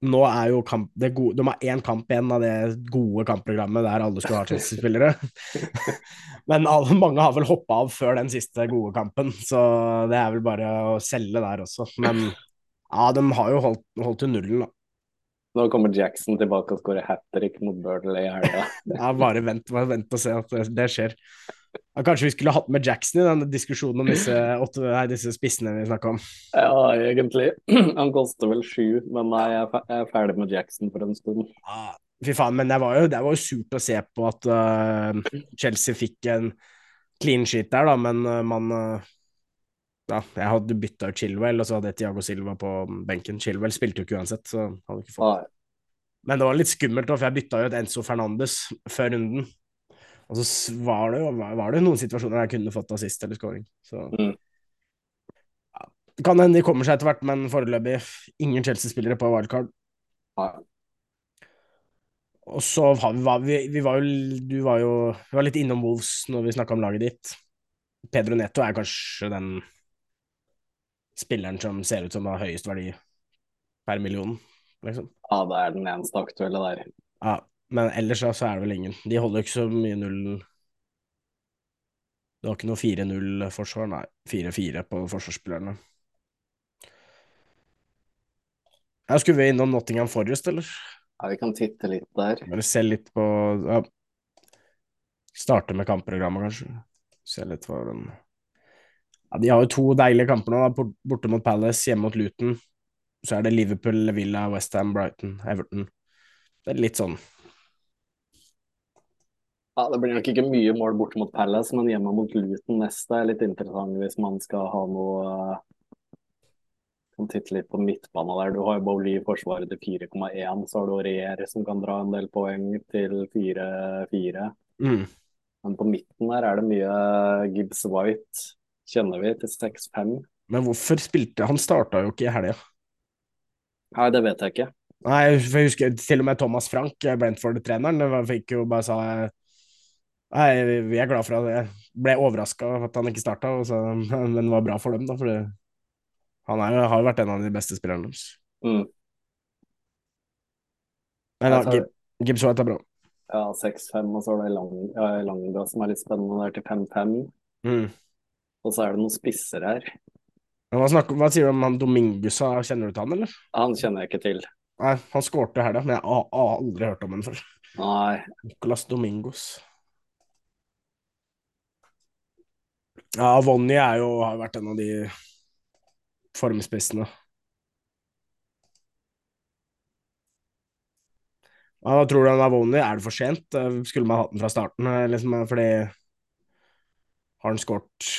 Nå er jo kamp det gode, De har én kamp igjen av det gode kampprogrammet der alle skulle ha Chelsea-spillere. Men alle, mange har vel hoppa av før den siste gode kampen, så det er vel bare å selge der også. Men ja, de har jo holdt, holdt til nullen, da. Nå kommer Jackson tilbake og skårer hat trick mot Burnley i helga. Ja, bare vent, bare vent og se at det, skjer. Ja, kanskje vi skulle hatt med Jackson i den diskusjonen om disse, åtte, nei, disse spissene vi snakka om. ja, egentlig. Han koster vel sju, men nei, jeg er er ferdig med Jackson for en stund. Ja, fy faen, men det var jo, det var jo surt å se på at uh, Chelsea fikk en clean sheet der, da, men uh, man øh, Ja, jeg hadde bytta ut Chilwell, og så hadde jeg Tiago Silva på benken. Chilwell spilte jo ikke uansett, så hadde ikke fått. Men det var litt skummelt, for jeg bytta jo ut Enzo Fernandes før runden. Og så var det jo var det noen situasjoner der jeg kunne fått assist eller scoring. Så Mm. ja, Det kan hende de kommer seg etter hvert, men foreløpig ingen Chelsea-spillere på wildcard. Nei. Og så var vi, var vi, vi var jo Du var jo vi var litt innom Wolves når vi snakka om laget ditt. Pedro Neto er kanskje den spilleren som ser ut som har høyest verdi per million, liksom. Ja, det er den eneste aktuelle der. Ja, men ellers så er det vel ingen. De holder jo ikke så mye null Det var ikke noe 4-0-forsvar, nei. 4-4 på forsvarsspillerne. Her skulle vi innom Nottingham Forest, eller? Ja, vi kan titte litt der. Bare se litt på ja. Starte med kampprogrammet, kanskje. Se litt hva den ja, De har jo to deilige kamper nå. da, Borte mot Palace, hjemme mot Luton. Så er det Liverpool, Villa, Westham, Brighton, Everton. Det er litt sånn Ja, Det blir nok ikke mye mål borte mot Palace, men hjemme mot Luton neste er litt interessant hvis man skal ha noe Kan titte litt på midtbanen der. Du har jo Bowley i forsvaret til 4,1, så har du Aurier som kan dra en del poeng til 4-4. mm. Men på midten der er det mye Gibbs White, kjenner vi, til 6-5. Men hvorfor spilte Han starta jo ikke i helga. Nei, det vet jeg ikke. Nei, for jeg husker til og med Thomas Frank, Brentford-treneren, fikk jo bare sa Nei, vi er glad for at jeg ble overraska over at han ikke starta, men det var bra for dem, da. For han er, har jo vært en av de beste spillerne deres. Mm. Men tar- Gib- Gibbs White er bra. Ja, 6-5, og så er det Lang, ja, som er litt spennende der til 5-5. Mm. Og så er det noen spisser her. Hva, snakker, hva sier du om han Domingus? Kjenner du til han, eller? Han kjenner jeg ikke til. Nei, han skårte her, da, men jeg har aldri hørt om ham før. Nei, Nicolas Domingos. Ja, Vonny er jo, har vært en av de formspissene. Ja, Hva tror du om Avoni? Er det for sent? Eh, Skulle man hatt den fra starten? eh, Liksom, eh, fordi har han skåret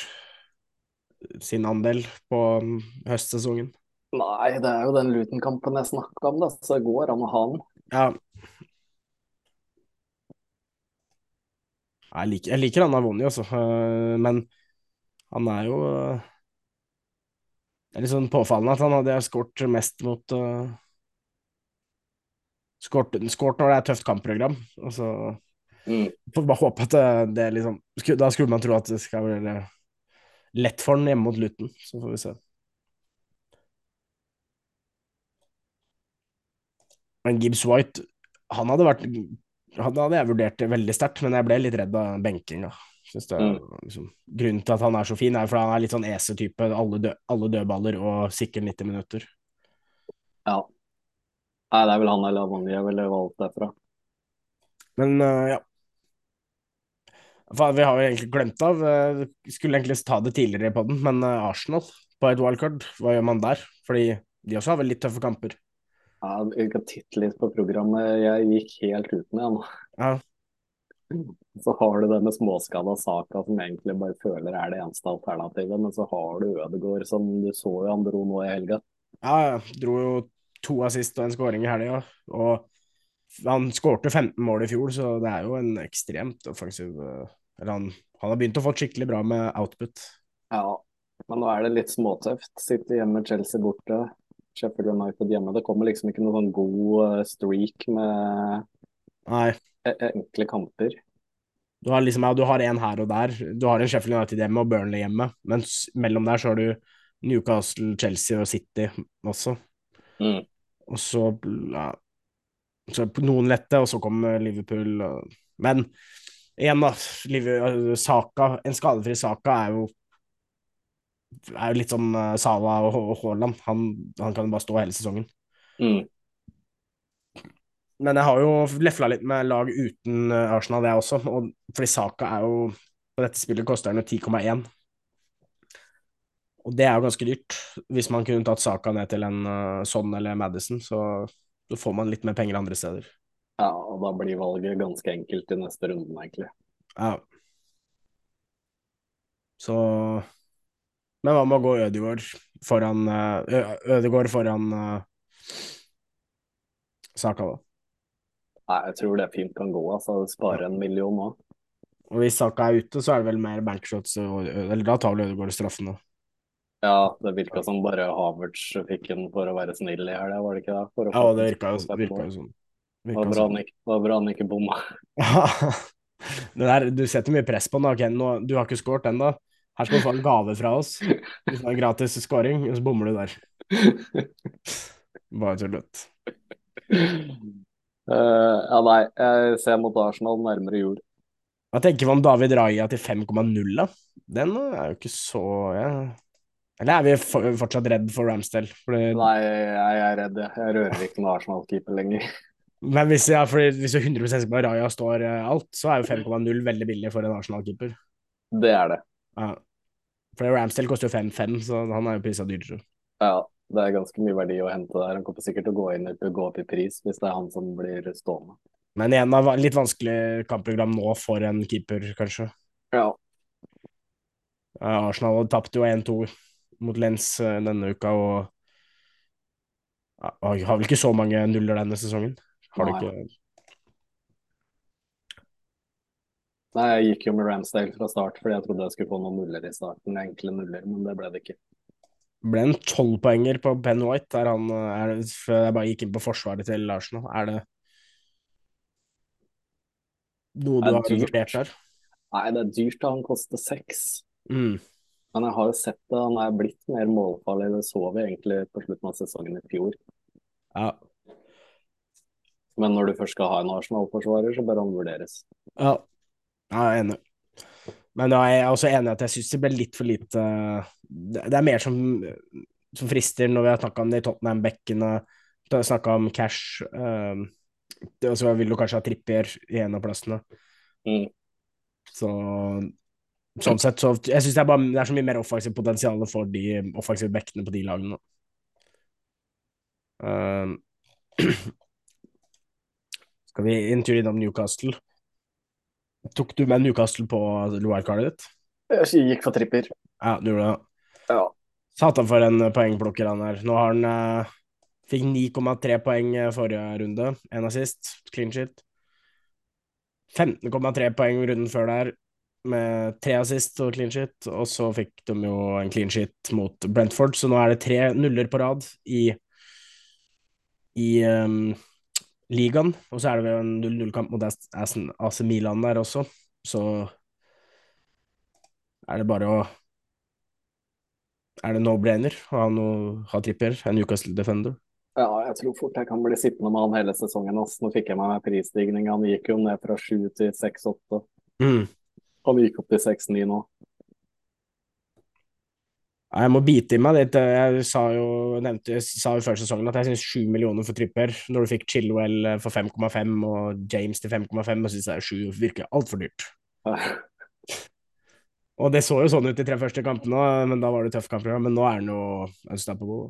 sin andel på mm, høstsesongen? Nei, det er jo den Luton-kampen jeg snakka om, da, så det går an å ha den. Ja. Jeg liker, jeg liker han Avoni, altså. Eh, Men han er jo eh, Det er litt sånn påfallende at han hadde skåret mest mot uh, Skåret når det er tøft kampprogram. Og så Mm. får bare håpe at det, det liksom Da skulle man tro at det skal være lett for den hjemme mot Luton. Så får vi se. Men Gibbs White, han hadde vært Han hadde jeg vurdert veldig sterkt, men jeg ble litt redd av benkinga. Er, liksom, grunnen til at han er så fin, er fordi han er litt sånn EC-type. Alle, dø, alle dødballer og sikkert 90 minutter. Ja. Nei, det er vel han eller Avani jeg ville valgt derfra. Men uh, ja. Faen, vi har jo egentlig glemt av vi Skulle egentlig ta det tidligere i podden, men øh, Arsenal på et wildcard, hva gjør man der? Fordi de også har vel litt tøffe kamper. Ja, vi kan titte litt på programmet. Jeg gikk helt uten igjen. Ja, Så har du det med småskada Saka, som egentlig bare føler er det eneste alternativet. Men så har du Ødegaard, som du så jo han dro nå i helga. ja, ja. Dro jo to assist og en scoring i helga. Og han skårte 15 mål i fjor, så det er jo en ekstremt offensiv Eller han, han har begynt å få skikkelig bra med output. Ja, men nå er det litt småtøft. Sitte hjemme, Chelsea borte. Sheffield United hjemme. Det kommer liksom ikke noen sånn god eh, streak med Nei. e- enkle kamper. Du har liksom, ja, du har en her og der. Du har en Sheffield United hjemme og Burnley hjemme, men mellom der så har du Newcastle, Chelsea og City også. Mm. Og så, ja, så noen lette, og så kommer Liverpool. Og, men igjen, da. Saka, en skadefri Saka er jo er jo litt som Sala og Haaland. Han, han kan jo bare stå hele sesongen. Mm. Men jeg har jo lefla litt med lag uten eh, Arsenal, jeg også. Og, fordi Saka er jo På dette spillet koster han jo 10,1. Og det er jo ganske dyrt. Hvis man kunne tatt Saka ned til en uh, Son eller Madison, så, så får man litt mer penger andre steder. Ja, og da blir valget ganske enkelt i neste runde, egentlig. Ja. Så Men hva med å gå Ødegaard foran uh, Ødegaard foran uh, Saka, da? Nei, jeg tror det fint kan gå. altså Spare en million nå. Og hvis Saka er ute, så er det vel mer bankshots, eller da tar vel Ødegaard straffen, da. Ja, det virka som bare Havertz fikk den for å være snill i helga, var det ikke det? Ja, det virka jo, virka jo sånn. Det var bra han ikke, ikke bomma. du setter mye press på den, Okay, Nå, du har ikke skåret ennå. Her skal du få en gave fra oss. Du får en gratis scoring, og så bommer du der. Bare tullete. Uh, ja, nei, jeg ser mot Arsenal nærmere jul. Hva tenker vi om David Raja til 5,0, da? Den er jo ikke så ja. Eller er vi for, fortsatt redd for Ramsdale? Fordi, Nei, jeg er redd. jeg. Jeg rører ikke med Arsenal-keeper lenger. Men hvis, ja, hvis du 100 sikker på Raja står eh, alt, så er jo 5,0 veldig billig for en Arsenal-keeper. Det er det. Ja. For Ramsdale koster jo 5,5, så han er jo prisa dyrere. Ja, det er ganske mye verdi å hente der. Han kommer sikkert til å gå, inn, gå opp i pris hvis det er han som blir stående. Men igjen, da, litt vanskelig kampprogram nå for en keeper, kanskje. Ja, Ja, Arsenal tapte jo 1-2 mot Lens eh, denne uka, og har vel ikke så mange nuller denne sesongen. Har du ikke Nei, jeg gikk jo med Ramsdale fra start fordi jeg trodde jeg skulle få noen nuller i starten. Enkle nuller, men det ble det ikke. ble en tolvpoenger på Ben White, der han eh, er, det- før jeg bare gikk inn på forsvaret til Arsenal. Er det noe du har vurdert der? Nei, det er dyrt da han koster seks. Mm. Men jeg har jo sett det, han er blitt mer målfarlig. Det så vi egentlig på slutten av sesongen i fjor. Ja. Men når du først skal ha en Arsenal-forsvarer, så bør han vurderes. ja. Jeg er enig. Men jeg er også enig i at jeg syns det ble litt for lite Det det er mer som, som frister når vi har snakka om de Tottenham-bekkene, snakka om cash. Um, og så vil du kanskje ha trippier i en av plassene. Mm. Så sånn sett så Jeg syns det, det er så mye mer offensivt potensial for de offensive bekkene på de lagene. Um, skal vi en tur innom Newcastle? Tok du med Newcastle på wildcardet ditt? Jeg gikk for tripper. Ja, du gjorde det. Ja. Satan for en poengplukker han er. Nå har han uh, Fikk 9,3 poeng eh, forrige runde, en assist, clean shit. 15,3 poeng runden før der, med tre assist og clean shit. Og så fikk de jo en clean shit mot Brentford, så nå er det tre nuller på rad i i um, ligaen. Og så er det jo en 0-0-kamp mot AC Milan der også, så er det bare å Er det no-brainer å ha, noe, ha tripper? En Newcastle Defender? Ja, jeg tror fort jeg kan bli sittende med han hele sesongen. Altså. Nå fikk jeg meg prisstigning. Han gikk jo ned fra 7 til 6-8. Mm. Han gikk opp til 6-9 nå. Jeg må bite i meg litt. Jeg sa jo, nevnte, jeg sa jo før sesongen at jeg syns 7 millioner for tripper, når du fikk Chilwell for 5,5 og James til 5,5, og syns jeg 7 virker altfor dyrt. Og det så jo sånn ut de tre første kampene, men da var det tøff kampprogram. Men nå er han jo unstoppable.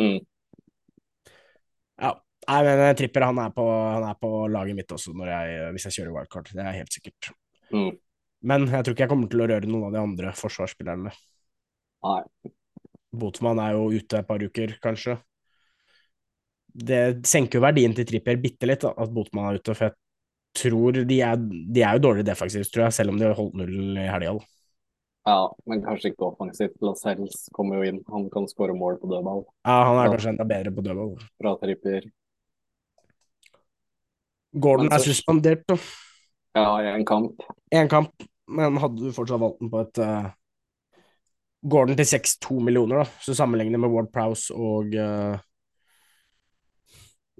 Mm. Ja. Nei, men eh, Tripper han er, på, han er på laget mitt også når jeg, hvis jeg kjører wildcard. Det er helt sikkert. Mm. Men jeg tror ikke jeg kommer til å røre noen av de andre forsvarsspillerne. Nei. Botman er jo ute et par uker, kanskje. Det senker jo verdien til Tripper bitte litt, da, at Botman er ute. For jeg tror de er, de er jo dårlig defensivt, tror jeg, selv om de har holdt null i helga. Ja, men kanskje ikke offensivt. Lascelles kommer jo inn. Han kan skåre mål på dødball Ja, han er kanskje enda bedre på dødball. fra tripper. Gordon så... er suspendert, da. Ja, i en kamp. Én kamp, men hadde du fortsatt valgt den på et uh, Gordon til 6-2 millioner, da, så sammenligner med Ward Prowse og uh,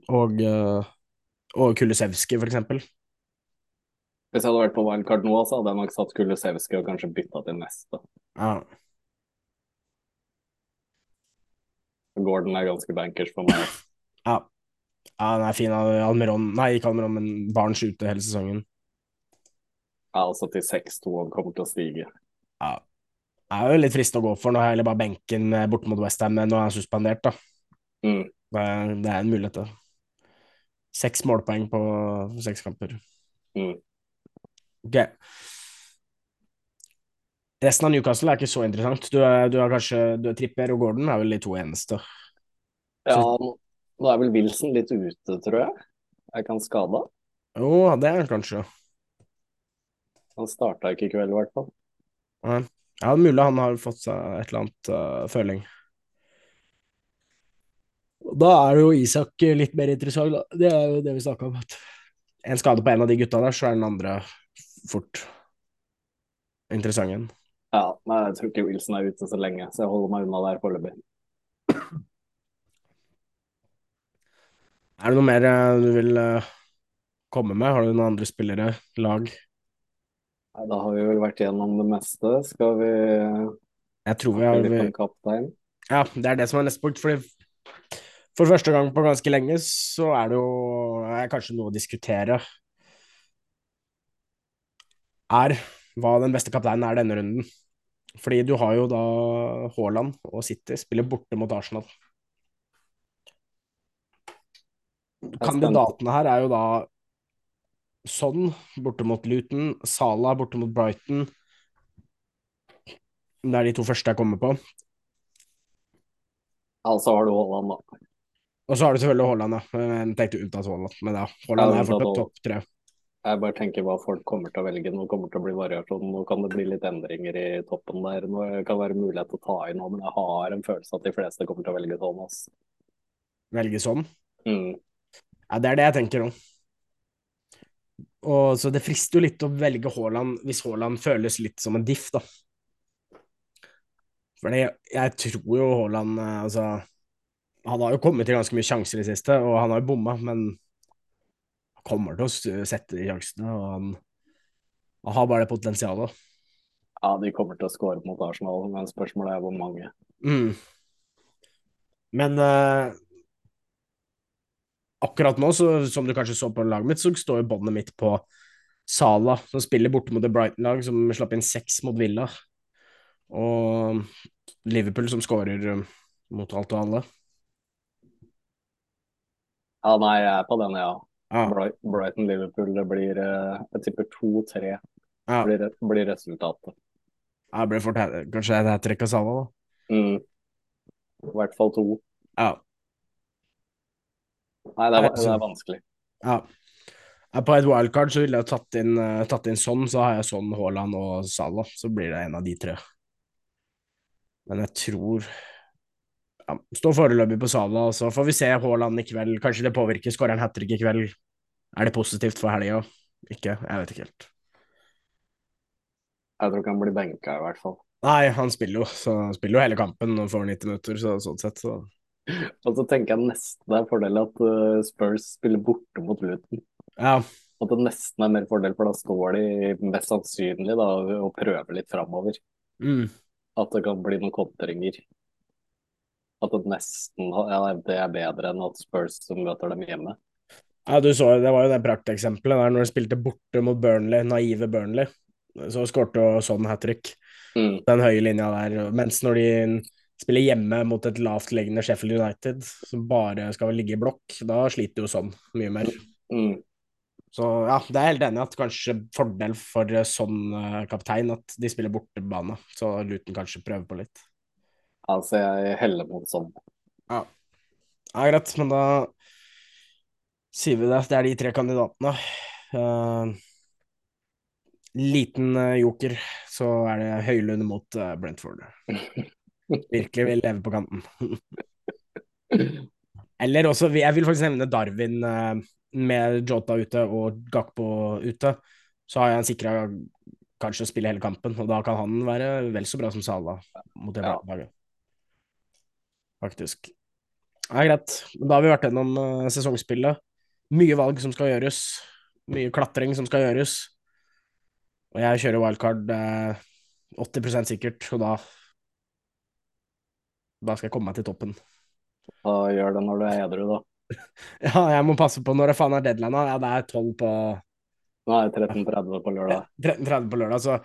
og uh, og Kulisevski, for eksempel. Hvis jeg hadde vært på wildcard nå, så hadde jeg nok satt Kulusevski og kanskje bytta til neste. Ja. Gordon er ganske bankers for meg. ja. Ja, den er fin. Almiron Nei, ikke Almiron, men Barents ute hele sesongen. Ja, altså til 6-2 og kommer til å stige. Ja. Er jo litt fristende å gå for. Nå har jeg heller bare benken bort borte mot Westham, men nå er han suspendert, da. Mm. Det er, det er en mulighet, det. Seks målpoeng på seks kamper. Mm. Ok. Resten av Newcastle er ikke så interessant. Du er, du er kanskje du er Tripper og Gordon er vel de to eneste. Ja, nå er vel Wilson litt ute, tror jeg. Er ikke han skada? Jo, det er han kanskje. Han starta ikke i kveld, i hvert fall. Ja, ja mulig han har fått seg et eller annet uh, føling. Da er jo Isak litt mer interessant, da. Det er jo det vi snakka om. At en skade på en av de gutta der, så er den andre fort interessant igjen. Ja, men jeg tror ikke Wilson er ute så lenge, så jeg holder meg unna der foreløpig. Er det noe mer uh, du vil uh, komme med? Har du noen andre spillere, lag? Da har vi vel vært gjennom det meste. Skal vi Jeg tror vi Har kaptein? Ja, det er det som er neste punkt. Fordi for første gang på ganske lenge så er det jo er kanskje noe å diskutere. Er hva den beste kapteinen er denne runden. Fordi du har jo da Haaland og City spiller borte mot Arsenal. Kandidatene her er jo da Sånn borte mot Luton, Sala borte mot Brighton. Det er de to første jeg kommer på. Ja, så har du Haaland, da. Og så har du selvfølgelig Haaland, ja. Jeg tenkte unntatt Haaland, men ja. Haaland Ja, er fortsatt topp tre. Jeg bare tenker hva folk kommer til å velge. Nå kommer til å bli variasjon. Nå kan det bli litt endringer i toppen der. Nå kan det være mulighet til å ta inn noe, men jeg har en følelse at de fleste kommer til å velge Thomas. Velge sånn. Mm. Ja, det er det jeg tenker nå. Og så det frister jo litt å velge Haaland hvis Haaland føles litt som en diff, da. Fordi jeg tror jo Haaland eh, Altså, han har jo kommet til ganske mye sjanser i det siste, og han har jo bomma, men han kommer til å sette de sjansene, og han, han har bare det potensialet. Ja, de kommer til å skåre mot Arsenal, men spørsmålet er hvor mange. Mm. Men eh, akkurat nå, så, som du kanskje så på laget mitt, så står jo båndet mitt på Sala, som spiller borte mot et Brighton-lag som slapp inn seks mot Villa. Og Liverpool som skårer eh, mot alt og alle. Ja, nei, jeg er på den, ja. Ja, Brighton-Liverpool, det blir eh, Jeg tipper 2-3 ja. blir, blir resultatet. ja det blir fort kanskje et hat trick av Sala, da. Mm. I hvert fall to. Ja. Nei, det er, det er vanskelig. ja. På et wildcard så ville jeg tatt inn, eh, tatt inn sånn, så har jeg sånn Haaland og Salah. Så blir det en av de tre. Men jeg tror ja, Står foreløpig på Salah, så får vi se Haaland i kveld. Kanskje det påvirker. Skårer han hat trick i kveld? Er det positivt for helga? Ikke? Jeg vet ikke helt. Jeg tror ikke han blir benka, i hvert fall. Nei, han spiller jo, så han spiller jo hele kampen og får 90 minutter, så sånn sett, så Og så tenker jeg nesten det er fordel at eh, Spurs spiller borte mot Luton. Ja. At det nesten er mer fordel, for da står de mest sannsynlig da, og prøver litt framover. Mm. At det kan bli noen kontringer. At det nesten ja, det er bedre enn at Spurs som møter dem hjemme. Ja, du så, det var jo det prakteksempelet der når de spilte borte mot Burnley, naive Burnley. Så skårte jo sånn hat trick, Mm. den høye linja der. Mens når de spiller hjemme mot et lavtliggende Sheffield United, som bare skal ligge i blokk, da sliter jo sånn mye mer. Mm. Så ja, det er helt enig at kanskje fordel for sånn kaptein at de spiller bortebane, så Luton kanskje prøver på litt. Altså, jeg heller mot sånn. Ja, ja greit, men da sier vi det. Det er de tre kandidatene. Uh, liten joker, så er det Høylund mot Brentford. Virkelig vil leve på kanten. Eller også, jeg vil faktisk nevne Darwin eh, med Jota ute og Gakpo ute. Så har jeg en sikra kanskje å spille hele kampen, og da kan han være vel så bra som Salah mot det Ja. Faktisk. Faktisk. er greit. Da har vi vært gjennom eh, sesongspillet. Mye valg som skal gjøres. Mye klatring som skal gjøres. Og jeg kjører wildcard eh, 80% sikkert, og da Da skal jeg komme meg til toppen. Da gjør det når du er edru, da. Ja, jeg må passe på når det faen er deadline. Ja, det er 12 på det 13.30 på lørdag. 13.30 på lørdag, så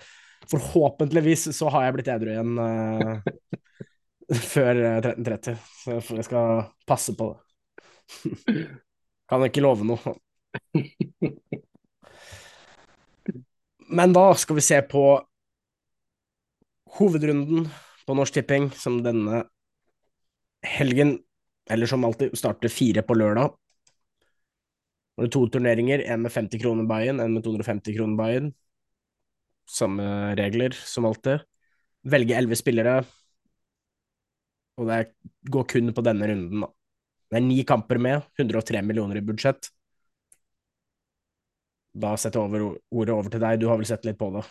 forhåpentligvis så har jeg blitt edru igjen uh, før eh, 13.30. Så jeg skal passe på det. Kan ikke love noe. Men da skal vi se på hovedrunden på Norsk Tipping, som denne helgen, eller som alltid, starter fire på lørdag. Det er to turneringer, en med 50 kroner buy-in, en med 250 kroner buy-in. Samme regler som alltid. Velge elleve spillere, og det går kun på denne runden, da. Det er ni kamper med, 103 millioner i budsjett. Da setter jeg over, ordet over til deg, du har vel sett litt på det?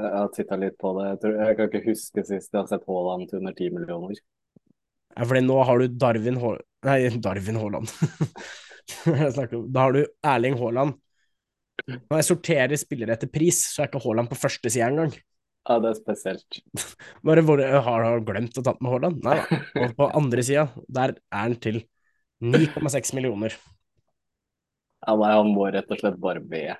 Jeg har titta litt på det. Jeg, tror, jeg kan ikke huske sist jeg har sett Haaland til under 10 millioner. Fordi nå har du Darwin Haaland Nei, Darwin Haaland. Da har du Erling Haaland. Når jeg sorterer spillere etter pris, så er ikke Haaland på første side engang. Ja, det er spesielt. Bare hvor har han glemt å ta med Haaland? Nei da. Og på andre sida, der er han til 9,6 millioner. Ja, nei, han må rett og slett bare med.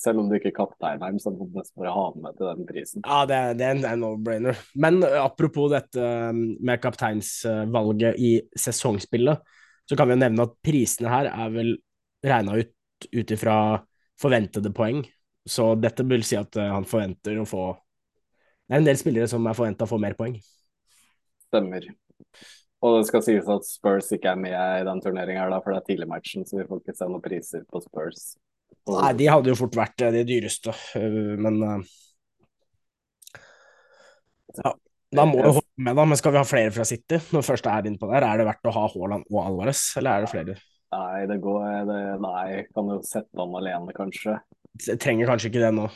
Selv om du ikke er kaptein her, så må du nesten bare ha den med til den prisen. Ja, det er, det er en, no-brainer. Men apropos dette med kapteinsvalget i sesongspillet, så kan vi jo nevne at prisene her er vel regna ut ut ifra forventede poeng. Så dette vil si at han forventer å få Det er en del spillere som er forventa å få mer poeng. Stemmer. Og det skal sies at Spurs ikke er med i den turneringa for det er tidligmatchen, så vi får ikke se noen priser på Spurs. Nei, de hadde jo fort vært uh, de dyreste, uh, men uh, ja, Da må jo holde med, da. Men skal vi ha flere fra City? Når først er inne på der, er det verdt å ha Haaland og Alvarez, eller er det flere? Nei, det går det, Nei, kan jo sette han alene, kanskje. Jeg trenger kanskje ikke det nå.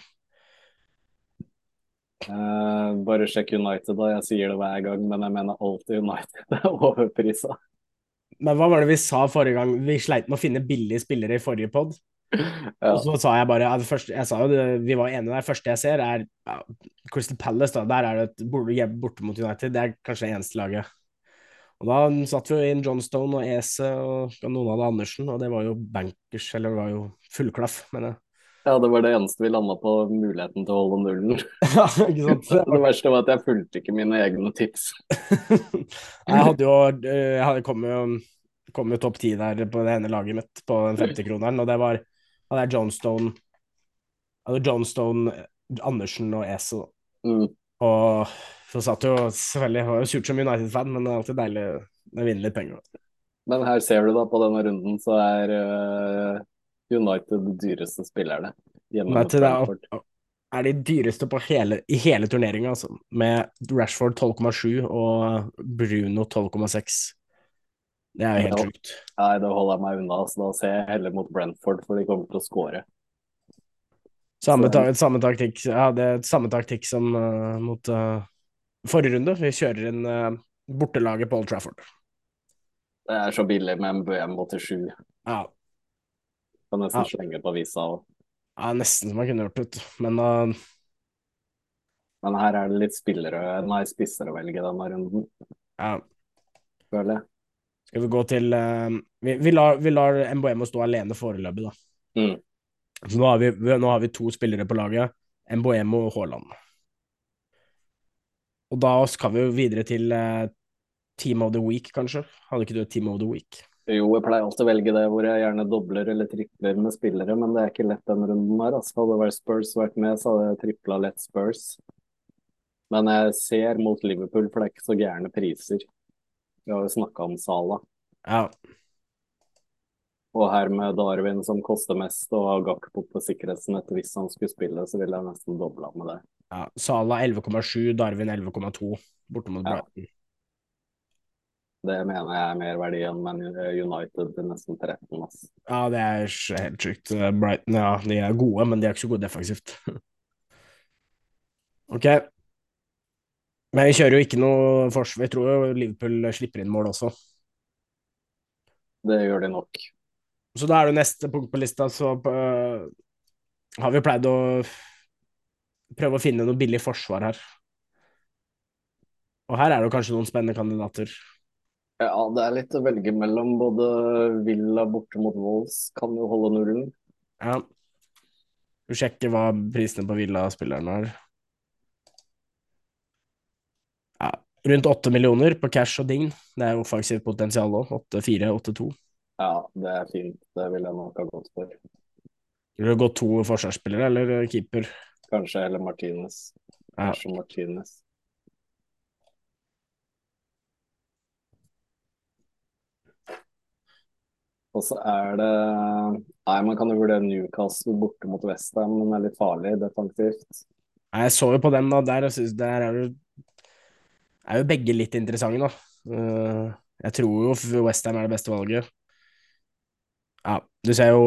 Uh, bare sjekk United, da. Jeg sier det hver gang, men jeg mener alltid United er overprisa. Men hva var det vi sa forrige gang? Vi sleit med å finne billige spillere i forrige pod. Ja. Og så sa jeg bare første, Jeg sa jo det, vi var enige der. første jeg ser, er ja, Crystal Palace. da, Der er det et borte, mot United. Det er kanskje det eneste laget. Og Da satt vi jo inn Johnstone og Ese og noen av det Andersen, og det var jo bankers, eller det var jo fullklaff, mener jeg. ja, det var det eneste vi landa på muligheten til å holde nullen. Ja, ikke sant? Det verste var at jeg fulgte ikke mine egne tips. Jeg hadde jo eh, Jeg hadde kommet kom jo topp ti der på det ene laget mitt på den 50-kroneren, og det var hadde er Johnstone hadde Johnstone, Andersen og Ese. Mm. Og så satt jo selvfølgelig var jo surt som United-fan, men det er alltid deilig å vinne litt penger. Men her ser du da, på denne runden, så er uh, United de dyreste spillerne. United er, er de dyreste på hele, i hele turneringa, altså. Med Rashford 12,7 og Bruno 12,6. Det er jo helt sjukt. Nei, det holder jeg meg unna. Så da ser jeg heller mot Brentford, for de kommer til å skåre. Samme, ta, samme taktikk ja, det samme taktikk som uh, mot uh, forrige runde. Vi kjører inn uh, bortelaget på Old Trafford. Det er så billig med en BM 87. Ja, Kan nesten Ja. slenge på visa òg. ja, nesten som man kunne gjort det. Men Men her er det litt spillere, nei, spisser å velge denne runden, ja, føler jeg. Skal vi gå til uh, vi, vi, lar, vi lar Mboemo stå alene foreløpig, da. Mm. Så nå har, vi, nå har vi to spillere på laget. Mboemo og Haaland. Og da skal vi jo videre til uh, Team of the Week, kanskje. Hadde ikke du et Team of the Week? Jo, jeg pleier alltid å velge det hvor jeg gjerne dobler eller tripler med spillere, men det er ikke lett denne runden her. Altså, hadde det vært Spurs vært med, så hadde jeg tripla lett Spurs. Men jeg ser mot Liverpool, for det er ikke så gærne priser. Vi har jo snakka om Sala. Ja. Og her med Darwin som koster mest, og Gakpo på sikkerhetsnett hvis han skulle spille, så ville jeg nesten dobla med det. ja. Sala 11,7, Darwin 11,2 borte mot Ja. Brighton. Det mener jeg er mer verdi enn United til nesten 13. ass. Ja, det er helt sjukt. Brighton, ja, de er gode, men de er ikke så gode defensivt. ok. Men vi kjører jo ikke noe forsvar. Jeg tror jo Liverpool slipper inn mål også. Det gjør de nok. Så da er det neste punkt på lista, så uh, har vi pleid å prøve å finne noe billig forsvar her. Og her er det kanskje noen spennende kandidater. Ja, det er litt å velge mellom. Både Villa borte mot Wolls kan jo holde nullen. Ja. Du sjekker hva prisene på Villa-spillerne er. Ja, rundt åtte millioner på cash og dign. Det er offensivt potensial òg. 8-4, 8-2. Ja, det er fint. Det vil jeg nok ha gått for. Vil du gå to forsvarsspillere eller keeper? Kanskje eller Martinez. Ja. Kanskje Martinez. Og så er det Nei, man kan jo vurdere Newcastle borte mot Westham, men det er litt farlig defensivt. Jeg så jo på den, da. Der, synes der er, jo, er jo begge litt interessante, da. Eh, jeg tror jo Westham er det beste valget. Ja, du ser jo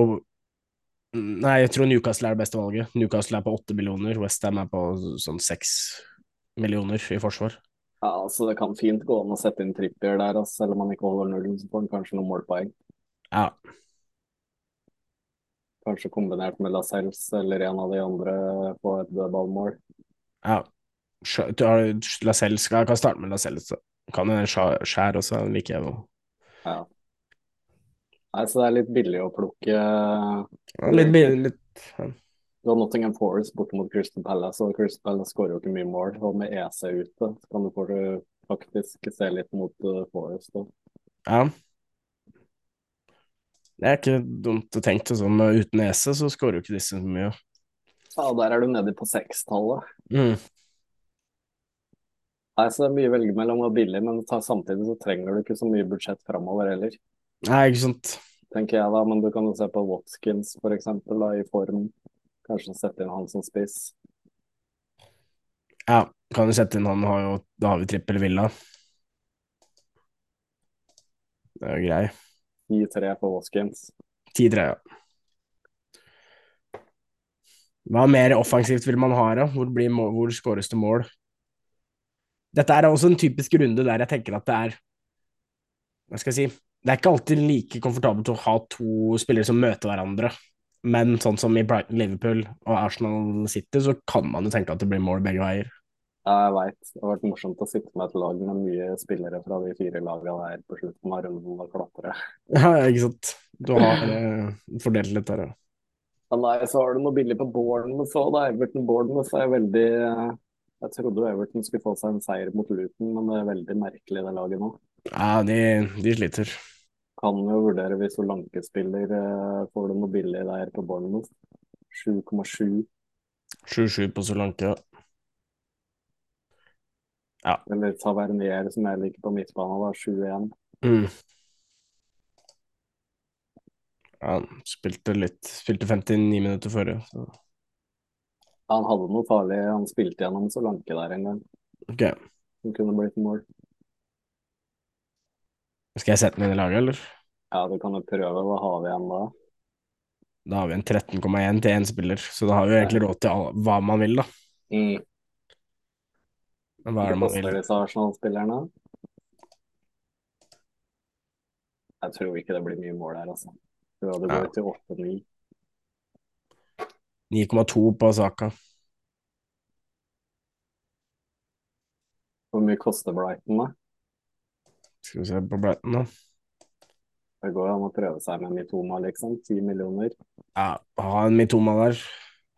Nei, jeg tror Newcastle er det beste valget. Newcastle er på åtte millioner, Westham er på sånn seks millioner i forsvar. Ja, så det kan fint gå an å sette inn trippier der, altså. selv om han ikke holder nullen, så får han kanskje noen målpoeng. Ja, Kanskje kombinert med Lascelles eller en av de andre på et dødballmål. Ja. Sj- Du har Lascelles Jeg kan starte med Lascelles. Kan jo skjær også, den liker jeg. Ja. Nei, så det er litt billig å plukke. Ja, Litt, billig, litt ja. Du har Nottingham Forest borte mot Crystal Palace, og Crystal Palace skårer jo ikke mye mål. Og med EC ute så kan du faktisk se litt mot eh, Forest. Da. ja. Det er ikke dumt å tenke sånn. Uten EC så skårer jo ikke disse så mye. Ja, der er du nede på sekstallet. Mm. Nei, så det er mye å velge mellom og billig, men samtidig så trenger du ikke så mye budsjett framover heller, Nei, ikke sant. tenker jeg da. Men du kan jo se på Watkins for eksempel, da, i form. Kanskje sette inn han som spiss. Ja, kan jo sette inn han, har jo, da har vi trippel villa. Det er jo grei. 10-3 på Watkins. 10-3, ja. Hva mer offensivt vil man ha, da? Hvor, blir hvor skåres det mål? Dette er også en typisk runde der jeg tenker at det er Hva skal jeg si Det er ikke alltid like komfortabelt å ha to spillere som møter hverandre. Men sånn som i Brighton, Liverpool og Arsenal City, så kan man jo tenke at det blir mål begge veier. Ja, jeg veit. Det har vært morsomt å sitte med et lag med mye spillere fra de fire lagene der på slutten av runden og klatre. Ja, ikke sant. Du har eh, fordelt litt der, ja. Ja, nei, så har du noe billig på Bournemouth òg, da. Everton Bournemouth er veldig eh, Jeg trodde Everton skulle få seg en seier mot Luton, men det er veldig merkelig det laget nå. Ja, de, de sliter. Kan jo vurdere hvis Solanke spiller, eh, får du noe billig der på Bournemouth. 7,7. 7-7 på Solanke. ja. ja. Eller Tavernier, som jeg liker på midtbanen, da. 7-1. Mm. Ja, spilte litt Spilte 59 minutter forrige, så Han hadde noe farlig. Han spilte gjennom Solanke der en gang. ok. Som kunne blitt mål. Skal jeg sette den inn i laget, eller? Ja, du kan jo prøve. Hva har vi igjen da? Da har vi en 13,1 til én spiller, så da har vi egentlig råd til hva man vil, da. Mm. Men hva er det man vil? disse Arsenal-spillerne? Jeg tror ikke det blir mye mål her, altså. Det går Ja. til 8-9. 9,2 på Saka. Hvor mye koster Brighton, da? Skal vi se på Brighton, da. Det går an å prøve seg med Mitoma, liksom. 10 millioner. Ja, ha en Mitoma der.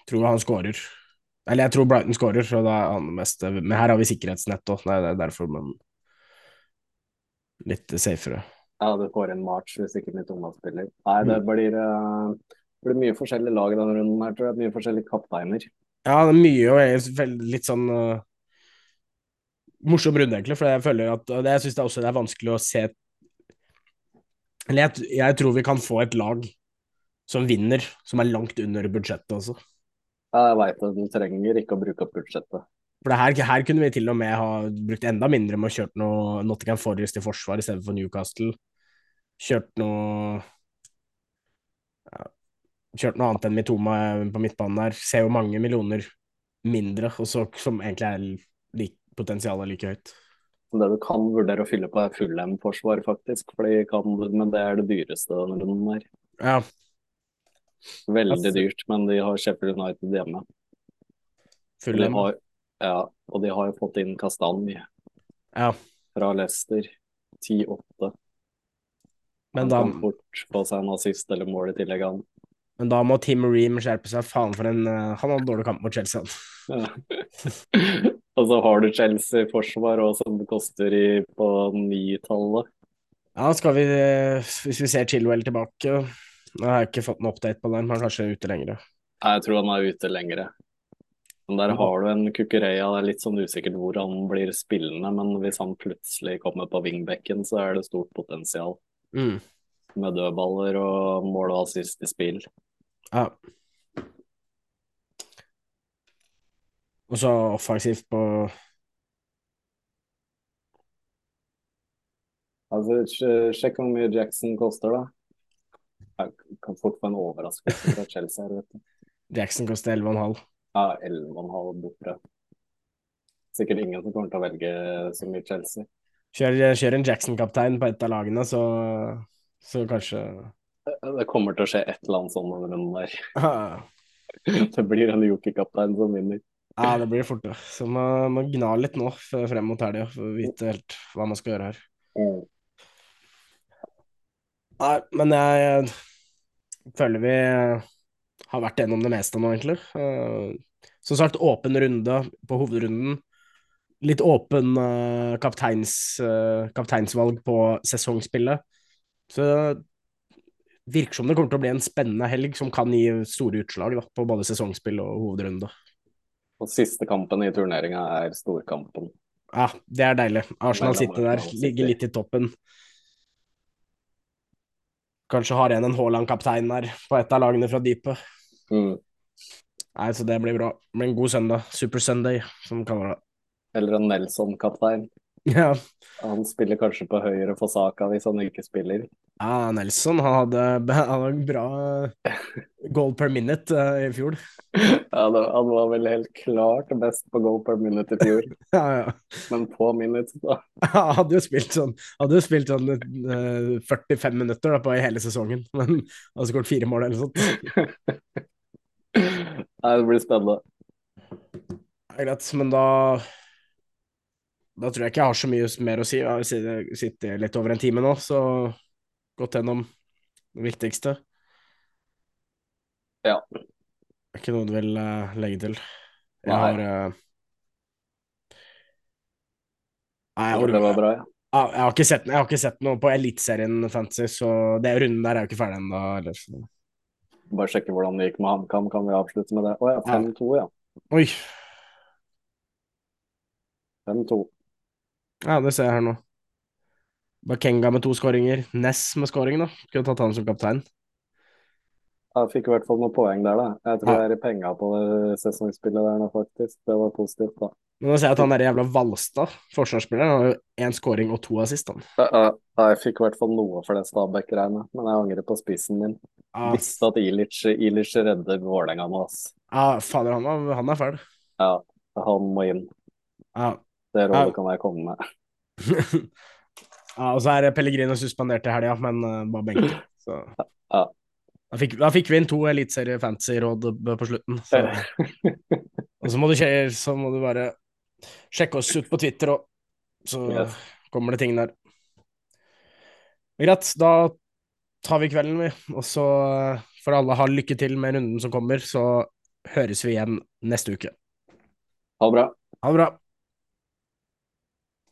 Tror han skårer. Eller jeg tror Brighton skårer, så det er han meste Men her har vi sikkerhetsnett òg, det er derfor, men litt safere. Ja, du får en March hvis ikke Mitoma spiller. Nei, det blir, eh, det blir mye forskjellige lag i denne runden her, tror jeg. Mye forskjellige kapteiner. Ja, det er mye og er litt sånn uh, morsom runde, egentlig, for jeg føler at det, Jeg syns også det er vanskelig å se Eller jeg, jeg tror vi kan få et lag som vinner, som er langt under budsjettet også. Ja, jeg veit det. Du trenger ikke å bruke opp budsjettet. For det her, her kunne vi til og med ha brukt enda mindre med å kjørt noe Nottingham Forest i forsvar istedenfor Newcastle. Kjørt noe ja, Kjørt noe annet enn Mitoma på midtbanen der. Ser jo mange millioner mindre, og så, som egentlig er like, potensialet like høyt. Det du kan vurdere å fylle på, er Fulham-forsvar, faktisk. Fordi kan, men det er det dyreste runden her. Ja, Veldig Altså- dyrt, men de har Sheffield United hjemme. full M har, ja, og de har jo fått inn Kastanje Ja, fra Leicester. 10-8. men Han da, kan fort få seg en assist eller mål i tillegg, han. Men da må Tim Ream skjerpe seg. Faen for en eh, Han hadde dårlig kamp mot Chelsea. han. Ja. og så har du Chelsea-forsvar òg, som koster i, på nitallet. Ja, skal vi eh, Hvis vi ser Chilwell tilbake Nå har jeg ikke fått noen update på den, men kanskje ute lenger. Nei, Jeg tror han er ute lengre. Men der har du en Kukureya. Det er litt sånn usikkert hvor han blir spillende, men hvis han plutselig kommer på wingbacken, så er det stort potensial. Mm. Med dødballer og mål og assist i spill. Ja. Og så offensivt på Altså, Sjekk hvor mye Jackson koster, da. Jeg kan fort få en overraskelse fra Chelsea her, vet du. Jackson koster 11,5. Ja, 11,5 borte. Sikkert ingen som kommer til å velge så mye Chelsea. Kjør, kjør en Jackson-kaptein på et av lagene, så, så kanskje Det kommer til å skje et eller annet sånn denne runden der. Det blir en jokerkaptein som vinner. Ja, det blir fort det. Så man må gna litt nå frem mot helga for å vite helt hva man skal gjøre her. Mm. Nei, men jeg føler vi har vært gjennom det meste nå, egentlig. Uh, som sagt, åpen runde på hovedrunden. Litt åpen uh, kapteins, uh, kapteinsvalg på sesongspillet. Så virker som det kommer til å bli en spennende helg som kan gi store utslag da, på både sesongspill og hovedrunde. Og siste kampen i turneringa er storkampen. Ja, det er deilig. Arsenal sitter der, ligger litt i toppen. Kanskje har en en Haaland-kaptein der på et av lagene fra dypet. Mm. Nei, så det blir bra. Det blir en god søndag. Super Sunday, som vi kaller det. Eller en Nelson-kaptein. Ja. Han spiller kanskje på høyre for Saka hvis han ikke spiller. Ja, Nelson han hadde, han hadde bra goal per minute uh, i fjor. Ja, det, Han var vel helt klart best på goal per minute i fjor. ja, ja. Men på minutes, da. Han hadde jo spilt sånn, hadde jo spilt sånn uh, 45 minutter da, på hele sesongen, men hadde skåret fire mål eller sånt. Nei, det blir spennende. Greit, men da da tror jeg ikke jeg har så mye mer å si. Jeg har sittet litt over en time nå, så gått gjennom det viktigste. Ja. Det er ikke noe du vil uh, legge til? Jeg Nei. har uh... Nei, jeg, det var bra, ja. Jeg har, ikke sett, jeg har ikke sett noe på Eliteserien Fantasy, så det runden der er jo ikke ferdig ennå. Bare sjekke hvordan det gikk med HamKam, kan vi avslutte med det? Å ja, 5-2, ja. Oi. 5-2. Ja, det ser jeg her nå. Bakenga med to skåringer. Ness med skåring, da. Kunne tatt han som kaptein. Jeg fikk i hvert fall noen poeng der, da. Jeg tror ja. jeg er i penga på det sesongspillet der nå, faktisk. Det var positivt, da. Men nå ser jeg at han der jævla Valstad, forsvarsspilleren, har jo én skåring og to assist, han. Ja, jeg fikk i hvert fall noe for det Stabæk-greiene, men jeg angrer på spissen min. Ja. Visste at Ilic, Ilic redder Vålerenga nå, ass. Ja, fader, han, han er fæl. Ja, han må inn. Ja, det rådet kan jeg komme med. ja, og så er Pellegrino suspendert i helga, men uh, bare benke. Så. Ja. Da fikk, da fikk, vi inn to eliteserie fantasy-råd på slutten. Så. og så må, du, så må, du, bare sjekke oss ut på Twitter og så yes. kommer det ting der. Greit, da tar vi kvelden, vi. Og så får alle ha lykke til med runden som kommer, så høres vi igjen neste uke. Ha det bra. Ha det bra.